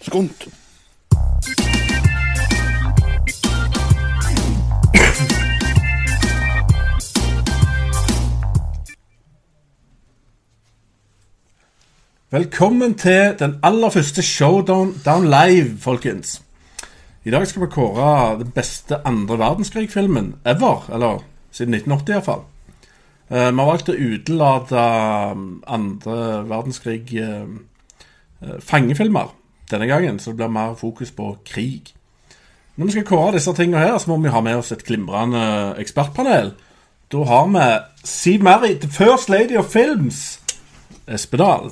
Skunt. Velkommen til den aller første Showdown Down Live, folkens. I dag skal vi kåre den beste andre verdenskrig-filmen ever. Eller siden 1980, iallfall. Uh, vi har valgt å utelate um, andre verdenskrig uh, fangefilmer denne gangen, så det blir mer fokus på krig. Når vi skal kåre disse tingene her, så må vi ha med oss et glimrende ekspertpanel. Da har vi Siv Mary, the first lady of films, Espedal.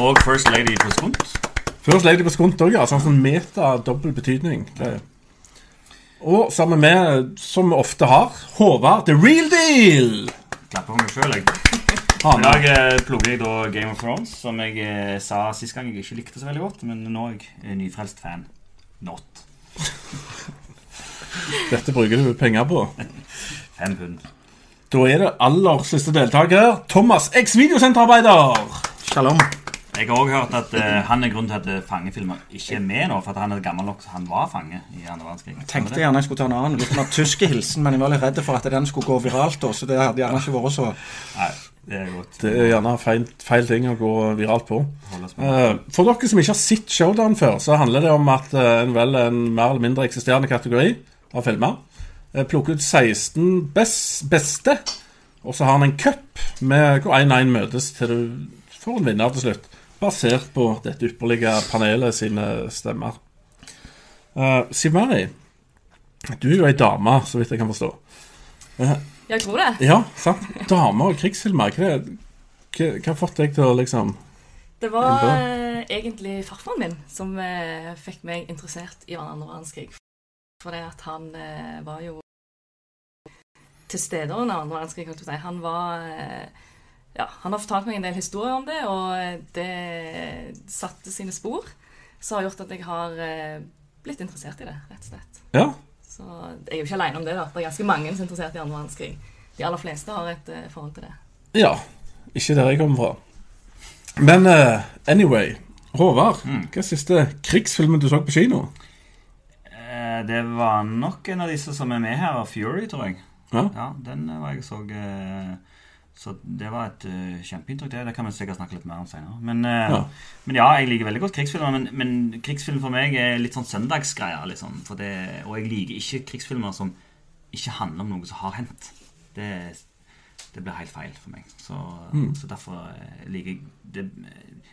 Og First Lady på skunt. First lady på skunt òg, ja. Sånn, som meta, dobbel betydning. Det. Og sammen med, som vi ofte har, Håvard the real deal. Klapper for meg sjøl, jeg. Ha I med. dag eh, jeg da Game of Thrones, som jeg eh, sa sist gang jeg ikke likte så veldig godt. Men nå er jeg en nyfrelst fan. Not. Dette bruker du penger på. Fem pund. Da er det aller siste deltaker, Thomas, X videosenterarbeider. Shalom. Jeg har òg hørt at eh, han er grunnen til at eh, fangefilmer ikke er med nå. For at han er gammel nok så han var fange i andre verdenskrig. Tenkte jeg gjerne jeg skulle ta en annen litt mer tyske hilsen, men jeg var litt redd for at den skulle gå viralt, da, så det hadde gjerne ikke vært så Nei, det er godt. Det er gjerne feil, feil ting å gå viralt på. Eh, For dere som ikke har sett Showdown før, så handler det om at eh, en vel en mer eller mindre eksisterende kategori av filmer eh, plukker ut 16 best, beste, og så har han en cup med hvor 1-1 møtes til du får en vinner til slutt, basert på dette ypperlige panelet sine stemmer. Uh, Siv Mari, du er jo ei dame, så vidt jeg kan forstå. Jeg tror det. Ja, sant? Damer og krigsfilmer, hva, hva, hva har fått deg til å liksom Det var eh, egentlig farfaren min som eh, fikk meg interessert i andre verdenskrig. Fordi at han eh, var jo til stede under andre verdenskrig. holdt jeg på å si. Han var eh, ja, Han har fortalt meg en del historier om det, og det satte sine spor. Som har gjort at jeg har eh, blitt interessert i det, rett og slett. Ja? Så jeg er jo ikke alene om det. da. Det er ganske mange som er interessert i andre verdenskrig. De aller fleste har et uh, forhold til det. Ja. Ikke der jeg kommer fra. Men uh, anyway. Håvard, Mm. hva er siste krigsfilmen du så på kino? Eh, det var nok en av disse som er med her, Fury, tror jeg. Ja. Ja, den var jeg så eh, Så det var et uh, kjempeinntrykk, det. Det kan vi sikkert snakke litt mer om senere. Men, uh, Ja. men ja, jeg liker veldig godt krigsfilmer. Men, men krigsfilm for meg er litt sånn søndagsgreier. Liksom, for det, og jeg liker ikke krigsfilmer som ikke handler om noe som har hendt. Det, det blir helt feil for meg. Så, Mm. så derfor eh, liker jeg det,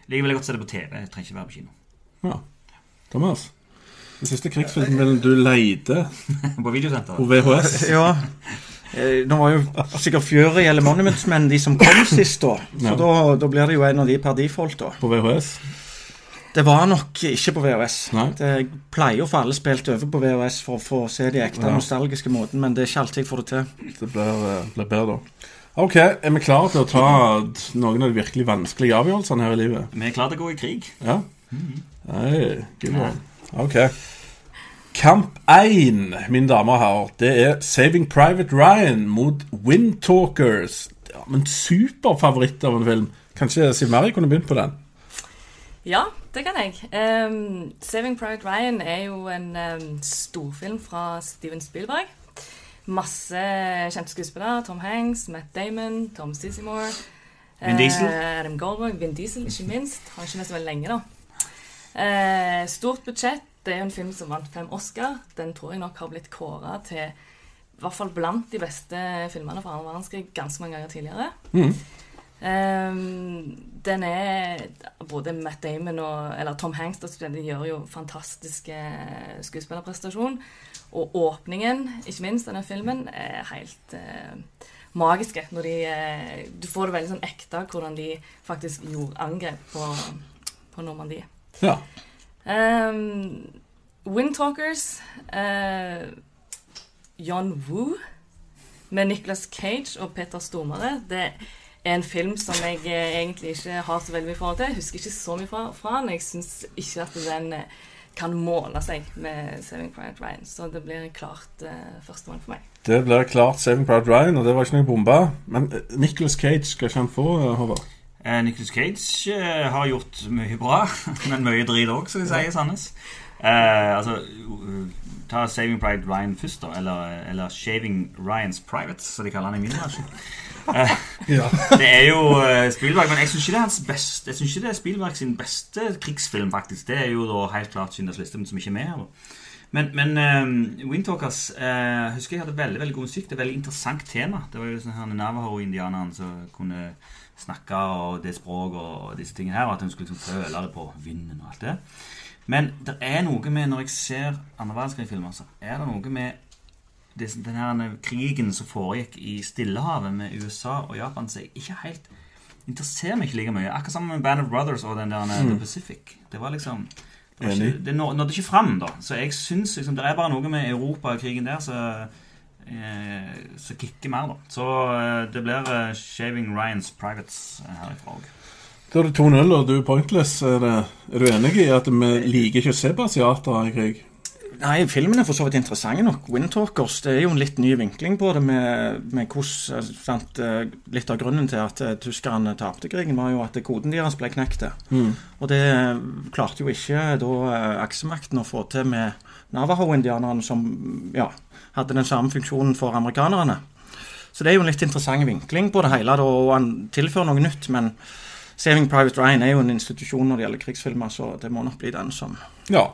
liker veldig godt å se det på TV. Jeg trenger ikke være på kino. ja. Thomas? Den siste krigsfilmen du leide på videosenter. på VHS? Ja. Eh, Nå var jo sikkert Fury eller Monuments Men de som kom sist, da. Så Ja. da, da blir det jo en av de per default, da. På VHS? Det var nok ikke på VHS. Nei. Det pleier å få alle spilt over på VHS for å få se de ekte Ja. nostalgiske måten, men det er ikke alltid jeg får det til. Det blir, eh, blir bedre da. Ok, er vi klare til å ta noen av de virkelig vanskelige avgjørelsene her i livet? Vi er klare til å gå i krig. Ja? Nei, good one. Ok. Kamp 1, mine damer og herrer, det er Saving Private Ryan mot Windtalkers. Ja, men superfavoritt av en film. Kanskje Siv Mari kunne begynt på den? Ja, det kan jeg. Um, 'Saving Private Ryan' er jo en um, storfilm fra Steven Spielberg. Masse kjente skuespillere. Tom Hanks, Matt Damon, Tom Sissimore. Vin Diesel. Uh, Adam Goldberg, Vin Diesel, ikke minst. Har ikke med så veldig lenge, da. Uh, stort budsjett. Det er en film som vant fem Oscar. Den tror jeg nok har blitt kåra til i hvert fall blant de beste filmene fra annen verdenskrig ganske mange ganger tidligere. Mm. Um, den er Både Matt Damon og Eller Tom Hanks de gjør jo fantastiske skuespillerprestasjon. Og åpningen, ikke minst, av den filmen er helt uh, magiske. Når de uh, Du får det veldig sånn ekte hvordan de faktisk gjorde angrep på, på Normandie. Ja. Um, Windtalkers uh, John Woo med Nicolas Cage og Peter Stormare. Det er en film som jeg eh, egentlig ikke har så veldig mye forhold til. Jeg husker ikke så mye fra, fra den. Jeg syns ikke at den eh, kan måle seg med Saving Private Ryan. Så det blir klart uh, førstemann for meg. Det blir klart Saving Private Ryan, og det var ikke noe bombe. Men Nicholas Cage, skal ikke han få, eh, Håvard? Eh, Nicholas Cage eh, har gjort mye bra, men mye drit òg, som de sier i Sandnes. Eh, altså, ta Saving Pride Ryan først, da. Eller, eller Shaving Ryans Privates, som de kaller han i min versjon. Eh, Ja. det er jo eh, Spielberg, men jeg syns ikke det er hans beste Jeg synes ikke det er Spielberg sin beste krigsfilm, faktisk. Det er jo da helt klart Schindlers liste, men som ikke er med her. da. Men, men uh, Windtalkers uh, husker jeg hadde veldig veldig god musikk. Det er veldig interessant tema. Det var jo sånn her Navajo-indianeren som kunne snakke og det språket og disse tingene her, og at hun skulle liksom føle det på vinden og alt det. Men det er noe med, når jeg ser andre verdenskrig-filmer, så er det noe med det, den her krigen som foregikk i Stillehavet med USA og Japan, som jeg ikke helt interesserer meg ikke like mye. Akkurat sammen med Band of Brothers og den der The Pacific. Det var liksom det, ikke, det nådde ikke fram, da. Så jeg syns liksom, det er bare noe med Europa og krigen der som eh, som kicker mer, da. Så eh, det blir eh, Shaving Ryans Privates Her herifra òg. Da er det 2-0, og du er pointless. Er, du enig i at vi liker ikke å se på asiater i krig? Nei, filmen er for så vidt interessant nok. Windtalkers det er jo en litt ny vinkling på det. med, med hvordan, eh, eh, Litt av grunnen til at eh, tyskerne tapte krigen, var jo at koden deres ble knekt. Og det klarte jo ikke da aksemakten å få til med Navajo-indianerne, som ja, hadde den samme funksjonen for amerikanerne. Så det er jo en litt interessant vinkling på det hele, da, og han tilfører noe nytt. Men Saving Private Ryan er jo en institusjon når det gjelder krigsfilmer, så det må nok bli den som Ja.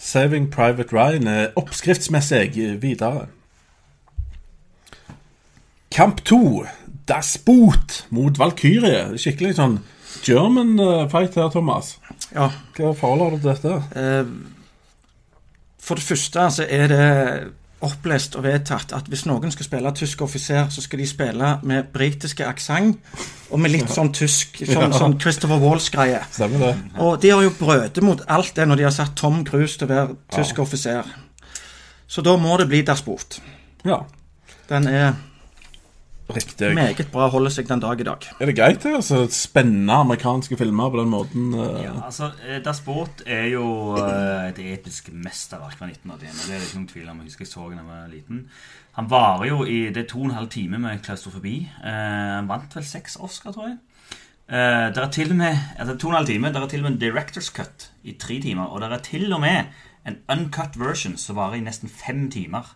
Saving Private Ryan er oppskriftsmessig videre. Kamp 2. Das Boot mot Valkyrie. Skikkelig sånn German eh, fight her, Thomas. Ja, Hva forholder du til dette? Eh, For det første så er det opplest og vedtatt at hvis noen skal spille tysk offiser, så skal de spille med britiske aksent og med litt sånn tysk, sånn, sånn Christopher Walls-greie. Og de har jo brødet mot alt det når de har satt Tom Cruise til å være tysk offiser. Så da må det bli Das Boot. Ja. Den er Riktig. meget bra, holder seg den dag i dag. Er det greit, det? Altså, spennende amerikanske filmer på den måten? Uh... Ja, altså, eh, Das Boot er jo uh, et episk mesterverk fra 1981. og Det er det ikke noen tvil om. Jeg husker jeg så den da jeg var liten. Han varer jo i det er to og en halv time med klaustrofobi. Uh, han vant vel seks Oscar, tror jeg. Uh, det er til og med altså to og en halv time, det er til og med en director's cut i tre timer. Og det er til og med en uncut version som varer i nesten fem timer.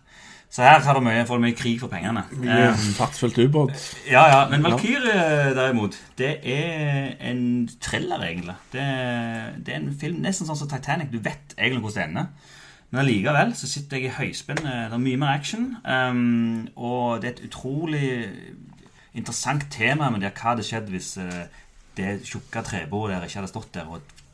Så her har du mye, får du mye krig for pengene. Mye Eh, ubåt. ja, ja, men Valkyrie derimot, det er en thriller, egentlig. Det, det er en film nesten sånn som Titanic. Du vet egentlig hvordan det ender. Men allikevel så sitter jeg i høyspenn. Det er mye mer action. Um, og det er et utrolig interessant tema med det, hva hadde skjedd hvis uh, det tjukke trebordet der ikke hadde stått der, og eh,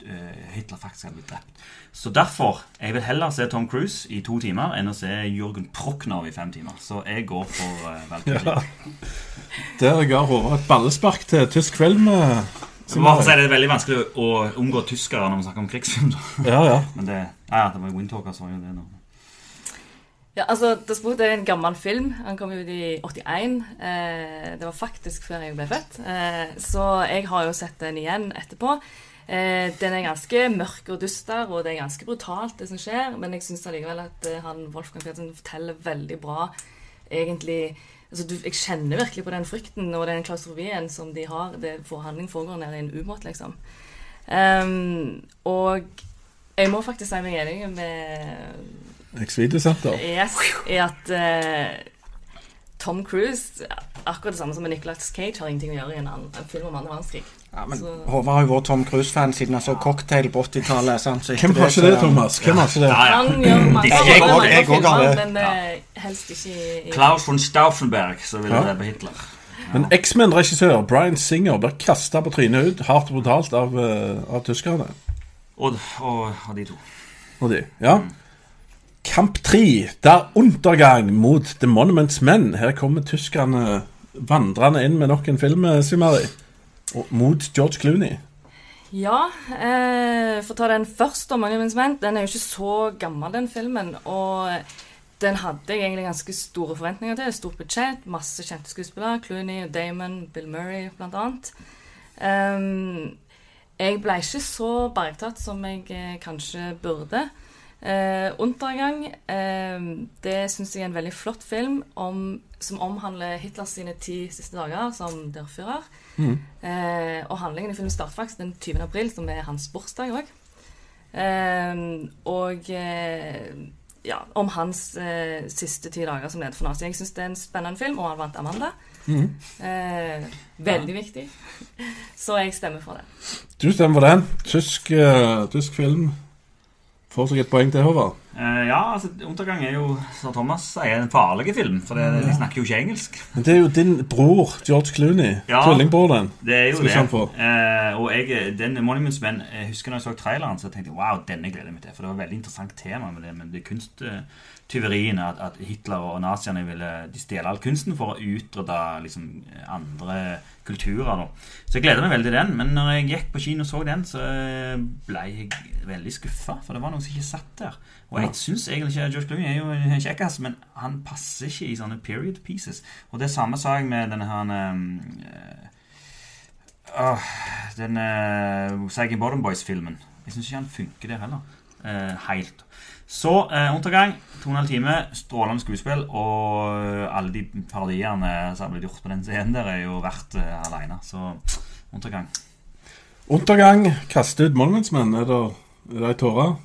Hitler faktisk hadde blitt drept. Så derfor jeg vil heller se Tom Cruise i to timer enn å se Jørgen Prochnow i fem timer. Så jeg går for uh, Valkyrie. Ja. Der ga Håvard et ballespark til tysk film. eh, bare si det er veldig vanskelig å omgå tyskere når man snakker om krigsfilm. Ja, ja. Men det, ja, ja, det var Windtalker som gjorde det nå. Ja, altså, Das Boot er en gammel film. Han kom ut i 81. Eh, det var faktisk før jeg ble født. Eh, så jeg har jo sett den igjen etterpå. Eh, den er ganske mørk og dyster, og det er ganske brutalt, det som skjer. Men jeg syns allikevel at eh, han Wolfgang Petersen forteller veldig bra egentlig altså du, Jeg kjenner virkelig på den frykten og den klaustrofobien som de har. Det Forhandling foregår nede i en ubåt, liksom. Um, og jeg må faktisk si meg enig med Ex-videosenter. Yes, i at eh, Tom Cruise, akkurat det samme som med Nicolas Cage, har ingenting å gjøre i en, annen, en film om andre verdenskrig. Ja, men Så- Håvard har jo vært Tom Cruise-fan siden han så Cocktail på 80-tallet. sant? Så etter Hvem har ikke så- det, Thomas? Hvem har ikke det? Ja, ja. Han gjør mange, Jeg- jeg- det. men helst ikke i, i Klaus von Stauffenberg så ville Ja. være Hitler. Men X-Men-regissør Bryan Singer blir kasta på trynet ut, hardt og brutalt, av, uh, av tyskerne. Og, og, og de to. Og de, ja. Kamp 3, der undergang mot The Monuments Men. Her kommer tyskerne vandrende inn med nok en film, eh, Simari. Mot George Clooney. Ja, eh, for å ta den først, om Monuments Men. Den er jo ikke så gammel, den filmen. Og den hadde jeg egentlig ganske store forventninger til. Stort budsjett, masse kjente skuespillere. Clooney, Damon, Bill Murray, blant annet. Ehm, jeg ble ikke så bergtatt som jeg eh, kanskje burde. Eh, 'Untergang' eh, det syns jeg er en veldig flott film om, som omhandler Hitlers sine ti siste dager som dørfører. Eh, og handlingen i filmen starter faktisk den 20. april, som er hans bursdag òg. Eh, og eh, ja, om hans eh, siste ti dager som leder for Nazi. Jeg syns det er en spennende film, og han vant Amanda. Eh, veldig viktig. Så jeg stemmer for det. Du stemmer for den. Tysk, tysk film. Får seg et poeng til, Håvard. Eh, ja, altså, 'Untergang' er jo, som Thomas sier, en farlig film. For det, de snakker jo ikke engelsk. Men det er jo din bror, George Clooney. Ja. Tvillingbroren. Det er jo det. Eh, og jeg, den Monuments Men, jeg husker når jeg så traileren, så tenkte jeg wow, denne gleder jeg meg til. For det var et veldig interessant tema med det men det kunsttyveriene. At, at Hitler og naziene ville de stjele all kunsten for å utrydde liksom, andre kulturer. Da. Så jeg gleder meg veldig til den. Men når jeg gikk på kino og så den, så ble jeg veldig skuffa. For det var noe som ikke satt der. Og jeg syns egentlig ikke George Clooney er jo en kjekkas, men han passer ikke i sånne period pieces. Og det samme sa jeg med denne her eh, Åh, den uh, Sagan Bottom Boys-filmen. Jeg syns ikke han funker der heller. Uh, helt. Så uh, undergang. to og en halv time, strålende skuespill, og eh, alle de parodiene som har blitt gjort på den scenen der, er jo verdt uh, aleine. Så undergang. Undergang. Kaste ut Monuments Men. Er det ei tåre?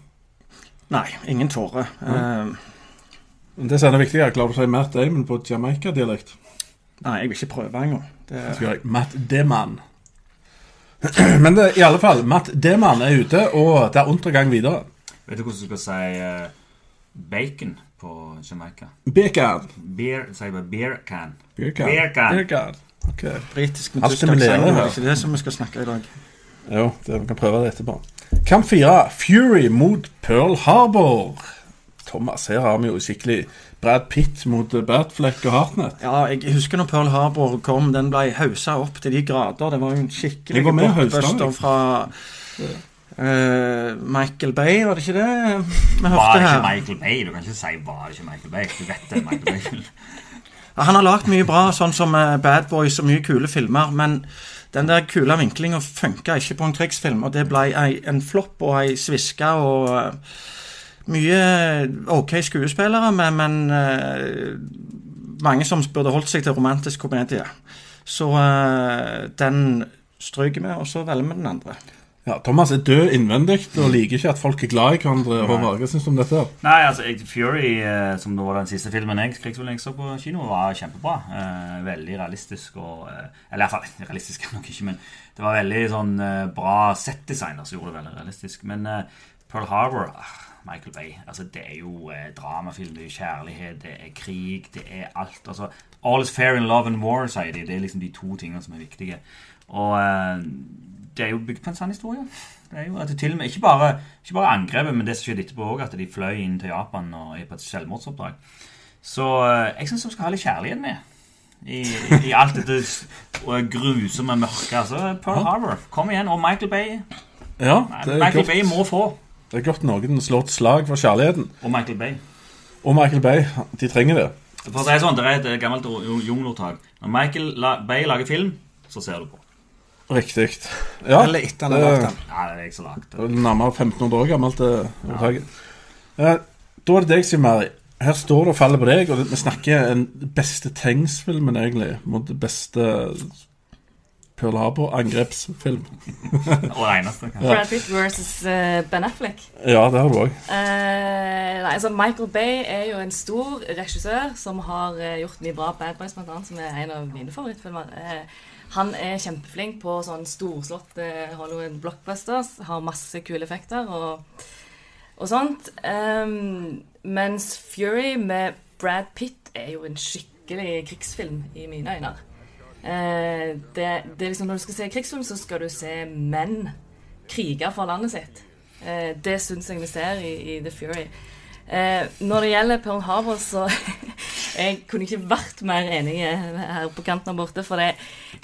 Nei, ingen tårer. Eh, Det som er viktigere, klarer du å si Matt Damon på Jamaica-dialekt? nei, jeg vil ikke prøve engang. Det- Skal jeg Matt Deman. Men det, i alle fall, Matt Deman er ute, og det er undergang videre. Vet du hvordan du skal si uh, bacon på Jamaica? Bacon. Beer, sier bare beer can. Beer can. Beer can. Beer can. Ok. Britisk med du skal ikke. Det er det som vi skal snakke i dag. Jo, det, vi kan prøve det etterpå. Kamp fire. Fury mot Pearl Harbor. Thomas, her har vi jo skikkelig Brad Pitt mot Batfleck og Hartnett. Ja, jeg husker når Pearl Harbor kom, den ble hausa opp til de grader. Det var jo en skikkelig blockbuster fra Uh, Michael Bay, var det ikke det vi Var det her? ikke Michael Bay? Du kan ikke si var det ikke Michael Bay. Du vet det er Michael Bay. Han har lagd mye bra, sånn som eh, Bad Boys og mye kule filmer, men den der kule vinklinga funka ikke på en krigsfilm, og det ble en flopp og ei sviske og eh, mye OK skuespillere, men, men eh, mange som burde holdt seg til romantisk komedie. Så eh, den stryker vi, og så velger vi den andre. Ja, Thomas er død innvendig og liker ikke at folk er glad i hverandre. Håvard, hva syns du om dette? Nei, altså Fury, eh, som da var den siste filmen jeg, jeg så på kino, var kjempebra. Eh, veldig realistisk og eh, Eller iallfall realistisk er nok ikke, men det var veldig sånn bra settdesigner som gjorde det veldig realistisk. Men eh, Pearl Harbor ah, Michael Bay. altså Det er jo eh, dramafilm, det er kjærlighet, det er krig, det er alt. altså All is fair in love and war, sier de. Det er liksom de to tingene som er viktige. Og det er jo bygd på en sann historie. Det er jo at det til og med, Ikke bare, ikke bare angrepet, men det som skjedde etterpå òg, at de fløy inn til Japan og er på et selvmordsoppdrag. Så eh, jeg syns vi skal ha litt kjærlighet med. I, i alt dette og grusomme mørket. Altså, Pearl Harbor, kom igjen. Og Michael Bay. Ja, Michael godt, Bay må få. det er godt noen slår et slag for kjærligheten. Og Michael Bay. Og Michael Bay, de trenger det. For Det er sånn, det er et gammelt jungelordtak. Når Michael Bay lager film, så ser du på. Riktig. Ja, Eller etter han har lagd den. Ja, det er jeg som er nærmere 1500 år gammelt. det ordtaket. Eh, da er det deg, Siv Mari. Her står det og faller på deg, og vi snakker den beste Tengs-filmen, egentlig, mot det beste Pearl Harbor-angrepsfilm. Og det eneste. kanskje. Brad Pitt versus uh, Ben Affleck. Ja, det har du òg. Uh, nei, altså Michael Bay er jo en stor regissør som har uh, gjort mye bra. Bad Boys blant annet, som er en av mine favorittfilmer. Eh, han er kjempeflink på sånn storslått eh, Hollywood blockbusters. Har masse kule effekter og, og sånt. Um, mens Fury med Brad Pitt er jo en skikkelig krigsfilm i mine øyne. Uh, det, det liksom Når du skal se krigsfilm, så skal du se menn krige for landet sitt. Uh, det syns jeg vi ser i, i The Fury. Eh, når det gjelder Pearl Harbor, så Jeg kunne ikke vært mer enig her på kanten der borte. For det,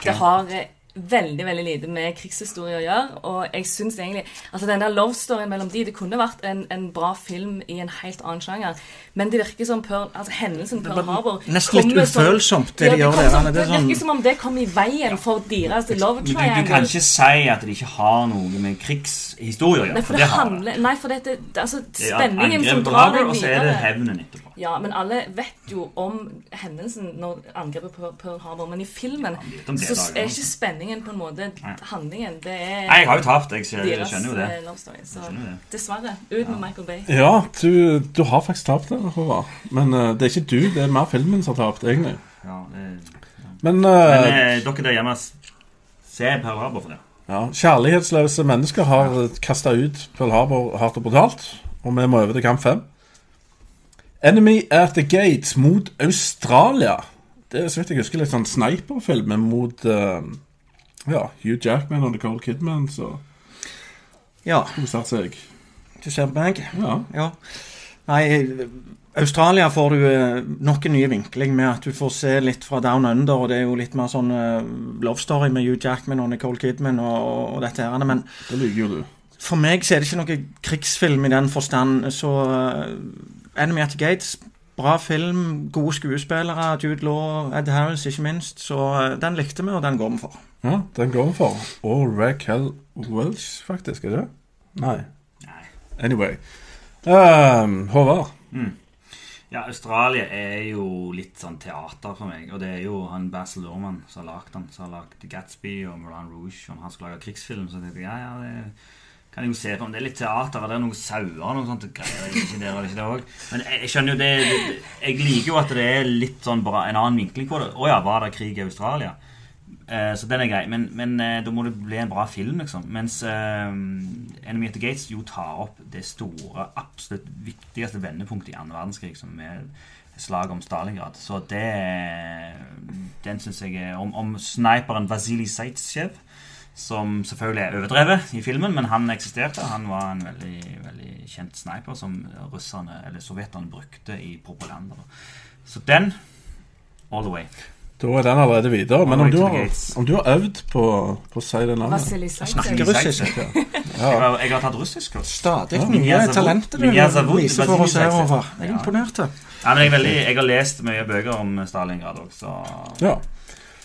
det har eh, veldig veldig lite med krigshistorie å gjøre. Og jeg synes egentlig Altså Den der love storyen mellom de Det kunne vært en, en bra film i en helt annen sjanger. Men det virker som Pearl, altså hendelsen Pearl Harbor Nesten litt ufølsomt, det de gjør der. Det Det er sånn virker som om det kom i veien for deres love Men du, du kan ikke si at det ikke har noe med krigshistorie å gjøre. Nei, for det handler Nei, for dette det, Altså, Det er spenningen som drar deg videre. Og så er det hevnen etterpå. Ja, men alle vet jo om hendelsen når angrepet på Pearl Harbor. Men i filmen ja, det så dagen, er ikke spenningen på en måte Nei. handlingen. Det er Nei, jeg har jo tapt. Jeg, ser- jeg skjønner jo det. eh, story. Så det. dessverre. Ut med Michael Bay. Ja, du, du har faktisk tapt det, Håvard. Men uh, det er ikke du, det er mer filmen som har tapt, egentlig. Ja, det Men, Men eh, eh, dere der hjemme, se Pearl Harbor for det. ja, kjærlighetsløse mennesker har kasta ut Pearl Harbor hardt og brutalt. Og vi må over til kamp fem. Enemy at the Gate mot Australia. Det er så vidt jeg husker litt sånn sniperfilm mot uh, ja, Hugh Jackman og Nicole Kidman, så Ja, koser seg. du ser på meg. Ja. Ja. Nei, Australia får du eh, nok en ny vinkling med at du får se litt fra Down Under, og det er jo litt mer sånn eh, love story med Hugh Jackman og Nicole Kidman og, og, dette her. Men Det liker jo du. for meg så er det ikke noe krigsfilm i den forstand, så Enemy at the Gates Bra film, gode skuespillere, Jude Law, Ed Harris ikke minst. Så eh, den likte vi, og den går vi for. Ja, den går vi for. Og Raquel Welch, faktisk. Er det? Nei. Nei. Anyway. Um, Håvard. Mm. Ja, Australia er jo litt sånn teater for meg. Og det er jo han Basil Lorman som har lagd den. Som har lagd Gatsby og Moulin Rouge. Om han skulle lage krigsfilm, så tenkte jeg ja, ja, det kan jeg jo se på. om det er litt teater, det er noen sauer og noe sånt. greier. Er ikke der og det er ikke det. Men jeg, jeg skjønner jo det, Jeg liker jo at det er litt sånn bra, en annen vinkling på det. Å ja, var det krig i Australia? Eh, så den er grei. Men, men eh, da må det bli en bra film, liksom. Mens eh, Enemy at the Gates jo tar opp det store, absolutt viktigste vendepunktet i annen verdenskrig, som er slaget om Stalingrad. Så det Den syns jeg er Om, om sniperen Vasilij Zaitsjev, som selvfølgelig er overdrevet i filmen, men han eksisterte. Han var en veldig, veldig kjent sniper som russerne, eller sovjeterne brukte i propaganda. Så den all the way. Da er den allerede videre. Men om du har, om du har øvd på, på å si det navnet Jeg Snakker russisk. Ja. har, jeg har tatt russisk kurs. Stadig Ja, nye talenter du viser for oss her, over. Jeg er Ja. imponert. Ja, men jeg, er veldig, jeg har lest mye bøker om Stalingrad òg, så ja.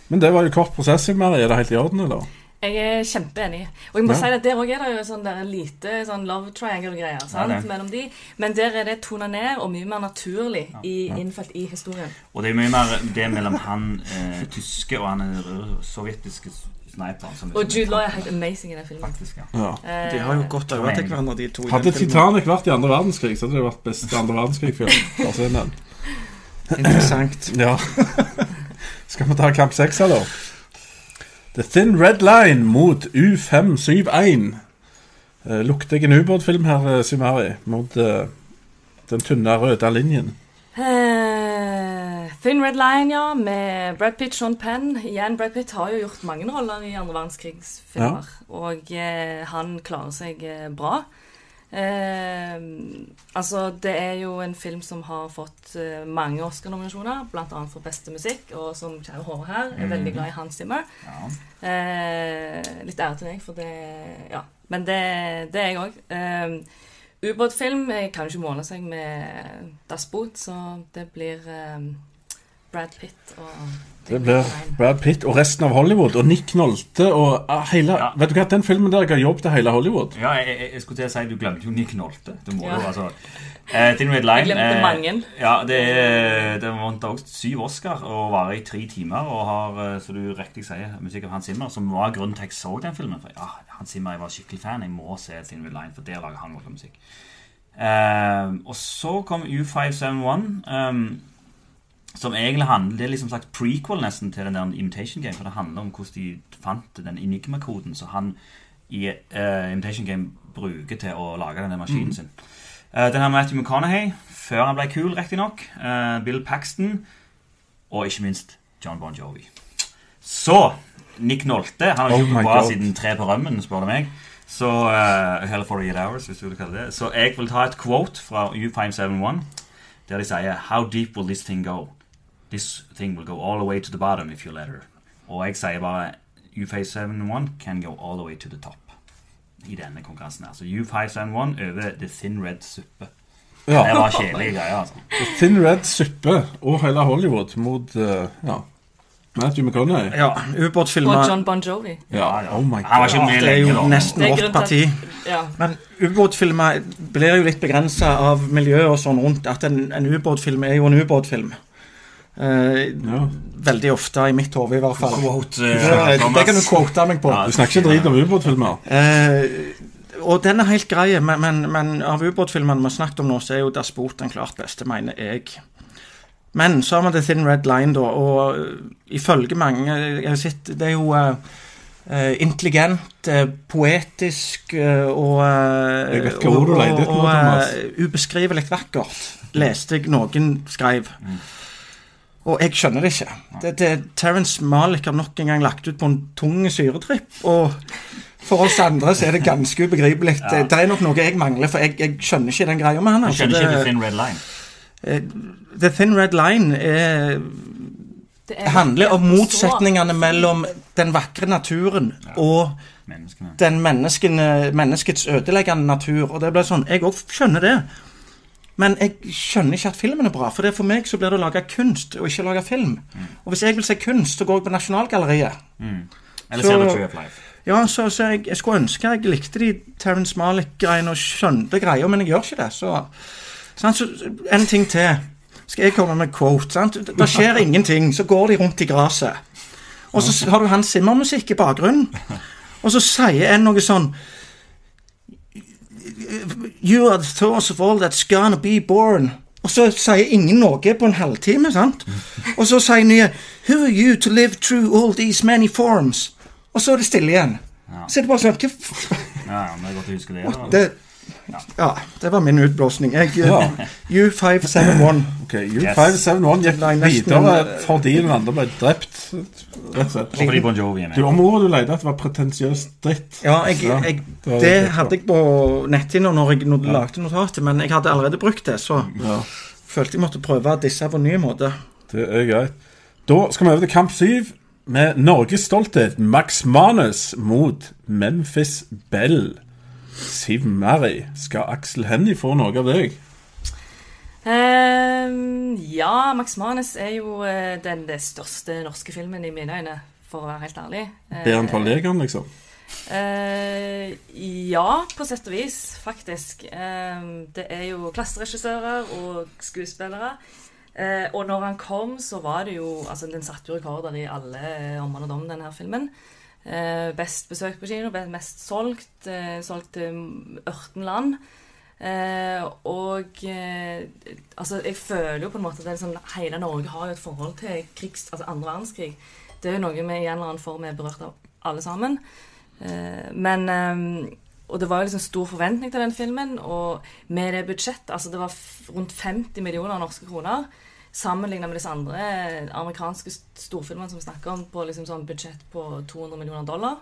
Men det var jo kort prosessing, Mari. Er det helt i orden, eller? Jeg er kjempeenig. Og jeg må Ja. si at der òg er det jo sånn der lite sånn love triangle-greier sant, Ja, mellom de. Men der er det tona ned og mye mer naturlig i, innfelt i historien. Og det er mye mer det mellom han eh, tyske og han eh, sovjetiske sniperen. som- Og Jude Law er helt amazing i den filmen. Faktisk, ja. Ja. Eh, De har jo gått over til hverandre, de to. i Hadde den. Titanic vært i andre verdenskrig, så hadde det vært beste andre verdenskrig-film. Den. Interessant. Ja. Skal vi ta kamp seks da? The Thin Red Line mot U571. Uh, lukter jeg en ubåtfilm her, eh, Simari, mot eh, den tynne røde linjen. Eh, Thin Red Line, ja, med Brad Pitt, Sean Penn. Igjen, Brad Pitt har jo gjort mange roller i andre verdenskrigsfilmer. Og eh, han klarer seg eh, bra. Eh, altså, det er jo en film som har fått eh, mange Oscar-nominasjoner, bl.a. for beste musikk, og som kjære Håvard her er veldig glad i Hans Zimmer. ja. Eh, litt ære til meg, for det Ja. Men det, det er jeg òg. Eh, Ubåtfilm kan jo ikke måle seg med Das Boot, så det blir eh, Brad Pitt og Det blir Brad Pitt og resten av Hollywood. Og Nick Nolte og ah, hele Ja. Vet du hva, den filmen der ga jobb til hele Hollywood. Ja, jeg, jeg, jeg skulle til å si du glemte jo Nick Nolte. Du må Ja. jo altså eh, Thin Red Line Jeg glemte eh, mange. Ja, det, er- det vant også syv Oscar og varer i tre timer. Og har, eh, som du riktig sier, musikk av Hans Zimmer, som var grunnen til at jeg så den filmen. For ja, Hans Zimmer jeg var skikkelig fan. Jeg må se Thin Red Line, for der lager han vår musikk. Eh, og så kom U571. Um, som egentlig handler Det er liksom sagt prequel nesten til den der Imitation Game. For det handler om hvordan de fant den enigma-koden som han i uh, Imitation Game bruker til å lage denne maskinen sin. Uh, den har Matthew McConaughey, før han ble kul, riktignok. Uh, Bill Paxton, og ikke minst John Bon Jovi. Så Nick Nolte Han har Oh ikke vært siden Tre på rømmen, spør du meg. Så uh, Hell 48 Hours, hvis du vil kalle det det. Så jeg vil ta et quote fra U571, der de sier How deep will this thing go? This thing will go all the way to the bottom if you let her. Og jeg sier bare U571 can go all the way to the top i denne konkurransen. her. Så U571 over The Thin Red Suppe. Det var kjedelige greier, altså. Thin Red Suppe og hele Hollywood mot uh, ja, Matthew McConaughey. Ja, Og John Bon Jovi. Ja, oh my Han var ikke god. med Det er lenge, jo da. nesten vårt parti. Ja. Men ubåtfilmer blir jo litt begrensa av miljøet og sånn rundt. At en, en ubåtfilm er jo en ubåtfilm. Eh, Ja. veldig ofte, i mitt hode i hvert fall. Quote, Det, eh, det kan du quote meg på. Ja. Du snakker ikke drit om ubåtfilmer. Uh, og den er helt grei, men, men, men av ubåtfilmene vi har snakket om nå, så er jo Das Boot den klart beste, mener jeg. Men så har vi The Thin Red Line, da, og ifølge mange jeg har sett, Det er jo intelligent, poetisk og Jeg vet hva ord du og- leter etter og, Thomas. eh, ubeskrivelig vakkert, leste jeg noen skrev. Og jeg skjønner det ikke. Det, det, Terence Malick har nok en gang lagt ut på en tung syretripp. Og for oss andre så er det ganske ubegripelig. Ja. Det, det er nok noe jeg mangler, for jeg, jeg skjønner ikke den greia med han. Du Altså. skjønner ikke The Thin Red Line. The Thin Red Line er, Det er handler om motsetningene mellom den vakre naturen og Menneskene. den menneskene, menneskets ødeleggende natur. Og det ble sånn, Jeg òg skjønner det. Men jeg skjønner ikke at filmen er bra. For det for meg så blir det å lage kunst, og ikke lage film. Og hvis jeg vil se kunst, så går jeg på Nasjonalgalleriet. Eller Så- ser du Tree of Life? Ja, så, så jeg, jeg skulle ønske jeg likte de Terence Malick-greiene og skjønte greia, men jeg gjør ikke det. Så, sant? så en ting til. Skal jeg komme med quote? Sant? Det skjer ingenting, så går de rundt i gresset. Og så har du hans simmermusikk i bakgrunnen. Og så sier en noe sånn You are the thoughts of all that's gonna be born. Og så sier ingen noe på en halvtime, sant? Og så sier nye Who are you to live through all these many forms? Og så er det stille igjen. Så er det bare sånn Ja, ja, men det er godt å huske det. da. Ja, det var min utblåsning. Jeg, U571. Ok, U571 gikk videre fordi den andre ble drept. Rett og slett. Fordi Bon Jovi er med. Du, området du lette etter var pretensiøs dritt. Ja, jeg, jeg, det var det helt hadde jeg på netthinna når jeg når ja. lagde notatet, men jeg hadde allerede brukt det, så Ja, følte jeg måtte prøve disse på en ny måte. det er greit. Da skal vi over til kamp syv med Norges stolthet, Max Manus, mot Memphis Bell. Siv Mary, skal Aksel Hennie få noe av deg? Um, ja, Max Manus er jo eh, den, det største norske filmen i mine øyne, for å være helt ærlig. Bedre enn Paul liksom? Uh, ja, på sett og vis, faktisk. Ehm, det er jo klasseregissører og skuespillere. Uh, og når han kom, så var det jo Altså, den satte jo rekorder i alle eh, og dom, denne her filmen. Eh, best besøkt på kino, mest solgt. Eh, solgt til 18 land. Eh, og altså, jeg føler jo på en måte at sånn, hele Norge har jo et forhold til krigs, altså andre verdenskrig. Det er jo noe vi i en eller annen form er berørt av alle sammen. Men Og det var jo liksom stor forventning til den filmen, og med det budsjettet Altså, det var rundt 50 millioner norske kroner. Sammenlignet med disse andre amerikanske st- storfilmene som vi snakker om, på liksom sånn budsjett på 200 millioner dollar.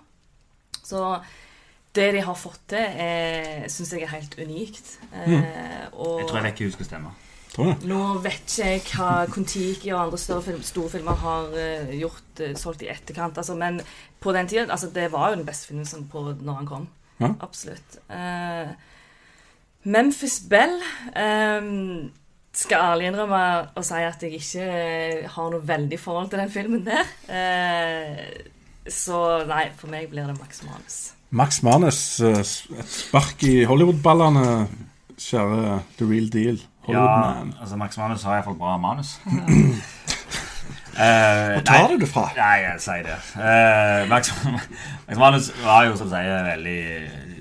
Så det de har fått til, syns jeg er helt unikt. Mm. og Jeg tror jeg vet ikke hun skal stemme. Nå vet ikke jeg hva Kon-Tiki og andre større film, store filmer har eh, gjort, eh, solgt i etterkant. Altså, men på den tiden altså, Det var jo den beste filmen som på når han kom. Ja. Absolutt. Uh, Memphis Bell eh, skal ærlig innrømme å si at jeg ikke eh, har noe veldig forhold til den filmen der. Eh, så nei, for meg blir det Max Manus. Max Manus, eh, et spark i Hollywood-ballene, kjære The Real Deal. Ja, altså Max Manus har iallfall bra manus. Uh, Hvor tar nei, du det fra? Nei, jeg sier det. Uh, Max, Max Manus var jo som du sier veldig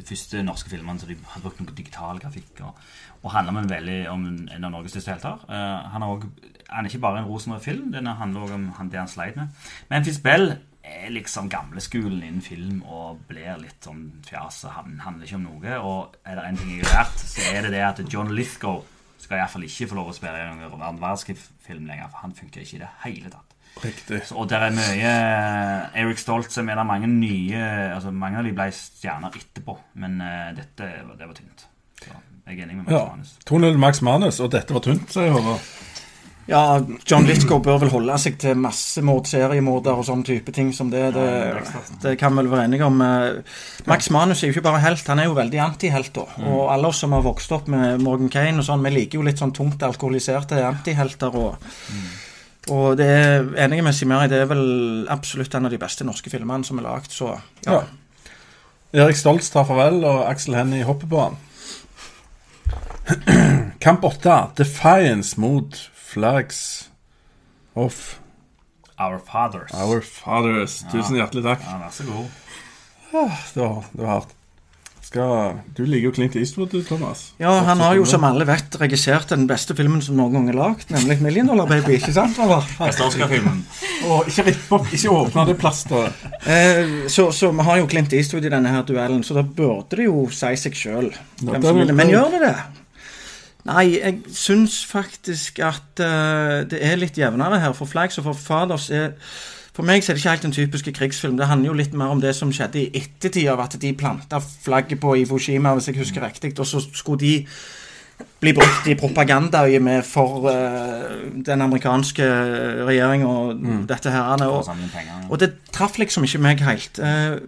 første norske filmene som de hadde brukt noe digital grafikk. Og, og handler om en, veldig, om en av Norges største helter. Uh, han, er også, han er ikke bare en rosenrød film, den handler også om han, det han sleit med. Memphis Bell er liksom gamleskolen innen film og blir litt sånn fjas. Han handler ikke om noe. Og er det en ting jeg har lært, så er det det at John Lithgow skal iallfall ikke få lov å spille i noen annen verdenskrig-film lenger, for han funker ikke i det hele tatt. Riktig. Og der er mye eh, Eric Stoltz er med der mange nye altså Mange av de ble stjerner etterpå, men eh, dette det var tynt. Så jeg er enig med Max Ja. Manus. 2-0 Max Manus, og dette var tynt, sier Håvard. Ja, John Lithgow bør vel holde seg til massemord, seriemorder og sånne type ting som det. Det, det kan vi vel være enige om. Eh, Max Manus er jo ikke bare helt, han er jo veldig antihelt. da. Og alle oss som har vokst opp med Morgan Kane og sånn, vi liker jo litt sånn tungt alkoholiserte antihelter. og Og det er enige med Simeri, det er vel absolutt en av de beste norske filmene som er lagd, så ja. Ja. Erik Stoltz tar farvel, og Axel Hennie hopper på han. Kamp 8. Defiance mot Flags of Our Fathers. Our Fathers. Tusen hjertelig takk. Ja, vær så god. Det var, det var hardt. Skal, du liker jo Clint Eastwood, du, Thomas. Ja, han har jo som alle vet regissert den beste filmen som noen gang er lagd, nemlig 'Million Dollar Baby'. ikke sant? Eller? Beste Oscar-filmen. Og ikke ripp opp, ikke åpne det plasteret. Eh, så, så vi har jo Clint Eastwood i denne her duellen, så da burde det jo si seg sjøl. Men gjør det det? Nei, jeg syns faktisk at uh, det er litt jevnere her. For Flags og for Fathers er For meg så er det ikke helt en typisk krigsfilm. Det handler jo litt mer om det som skjedde i ettertid av at de planta flagget på Ivo Shima, hvis jeg husker riktig. Og så skulle de bli brukt i propagandaøyemed for uh, den amerikanske regjeringa og dette her. Og, og det traff liksom ikke meg helt. Uh,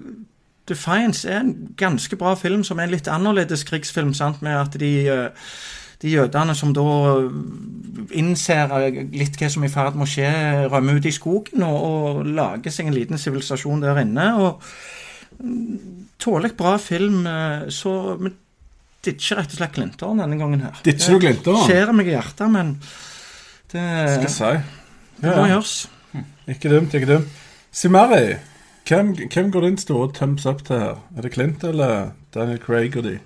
Defiance er en ganske bra film, som er en litt annerledes krigsfilm, sant, med at de eh, de jødene som da innser litt hva som er i ferd med å skje, rømmer ut i skogen og, og lager seg en liten sivilisasjon der inne. og mm, Tålelig bra film, eh, så vi ditcher rett og slett Clinton denne gangen her. Ditcher du Clinton? Det skjærer meg i hjertet, men det, Skal si. det må gjøres. Ikke dumt, ikke dumt. Simari, hvem, hvem går din store thumbs up til her? Er det Clint eller Daniel Craig og de?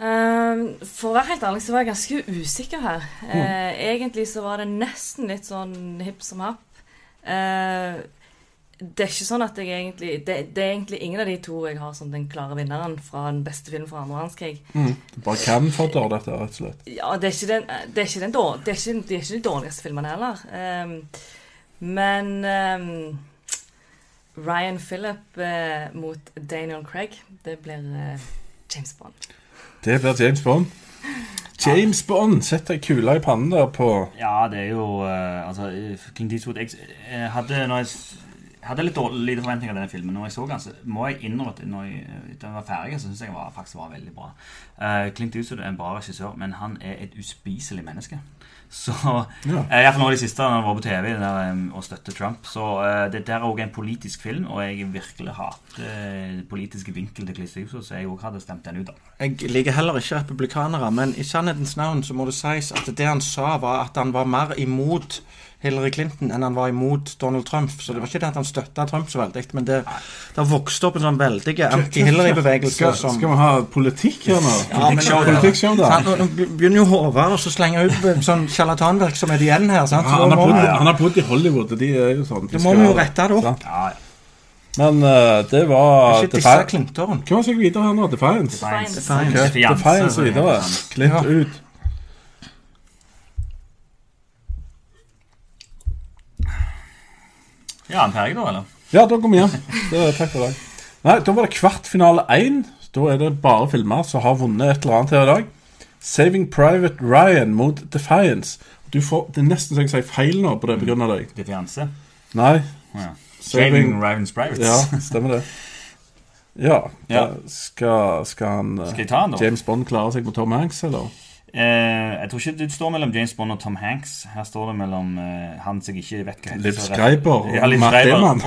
Ehm, for å være helt ærlig så var jeg ganske usikker her. Eh, egentlig så var det nesten litt sånn hipp som happ. Eh, det er ikke sånn at jeg egentlig det, det er egentlig ingen av de to jeg har som den klare vinneren fra den beste filmen fra andre verdenskrig. Mm. bare kan fodder dette, rett og slett. Ja, det er ikke, den, det er ikke, den det er ikke, det er ikke de dårligste filmene heller. Ehm, men ehm, Ryan Phillip eh, mot Daniel Craig, det blir James Bond. Det blir James Bond. James Bond! Sett deg kula i pannen der på Ja, det er jo uh, Altså, King Eastwood Jeg eh, hadde, når jeg s- hadde litt dårlig, lite forventninger til denne filmen. Når jeg så den, så må jeg innrømme at når jeg, jeg var ferdig, så syns jeg den var, faktisk var veldig bra. Uh, Clint Eastwood er en bra regissør, men han er et uspiselig menneske. Så Ja. eh, Iallfall nå i det siste, når han var på TV der, um, og støtter Trump. Så uh, det der er òg en politisk film, og jeg virkelig hater eh, politiske vinkel til Clint Eastwood, så jeg òg hadde stemt den ut. da. Jeg liker heller ikke republikanere, men i sannhetens navn så må det sies at det han sa, var at han var mer imot Hillary Clinton enn han var imot Donald Trump. Så det var ikke det at han støtta Trump så veldig, men det, det har vokst opp en sånn veldig anti-Hillary-bevegelse skal, som skal vi ha politikk her nå? Ja, Politikkshow, da. Nå begynner jo Håvard å slenge ut sånn sjarlatanvirksomhet igjen her. Sant? Ja, Han har, bodd, han har bodd i Hollywood, og de er jo sånn. Det må vi jo rette det opp. Ja, ja. Men uh, det var Ikke disse skal jeg videre her nå? Defiance? Defiance. Defiance. Defiance, Defiance videre. Klipp Ja. ut. Ja, han ferdig da, eller? Ja, da går vi hjem. Det er takk for deg. Nei, da var det kvartfinale én. Da er det bare filmer som har vunnet et eller annet her i dag. Saving Private Ryan mot Defiance. Du får, Det er nesten så jeg sier feil nå på det av deg. Defiance. Nei. Ja. Saving Ryan's Privates. Ja, stemmer det. Ja. Ja. Skal, skal han Skal? James Bond klare seg mot Tom Hanks, eller? Eh, jeg tror ikke det står mellom James Bond og Tom Hanks. Her står det mellom eh, han som jeg ikke vet hva heter. Liv Schreiber og ja, Liv Matt Schreiber Damon.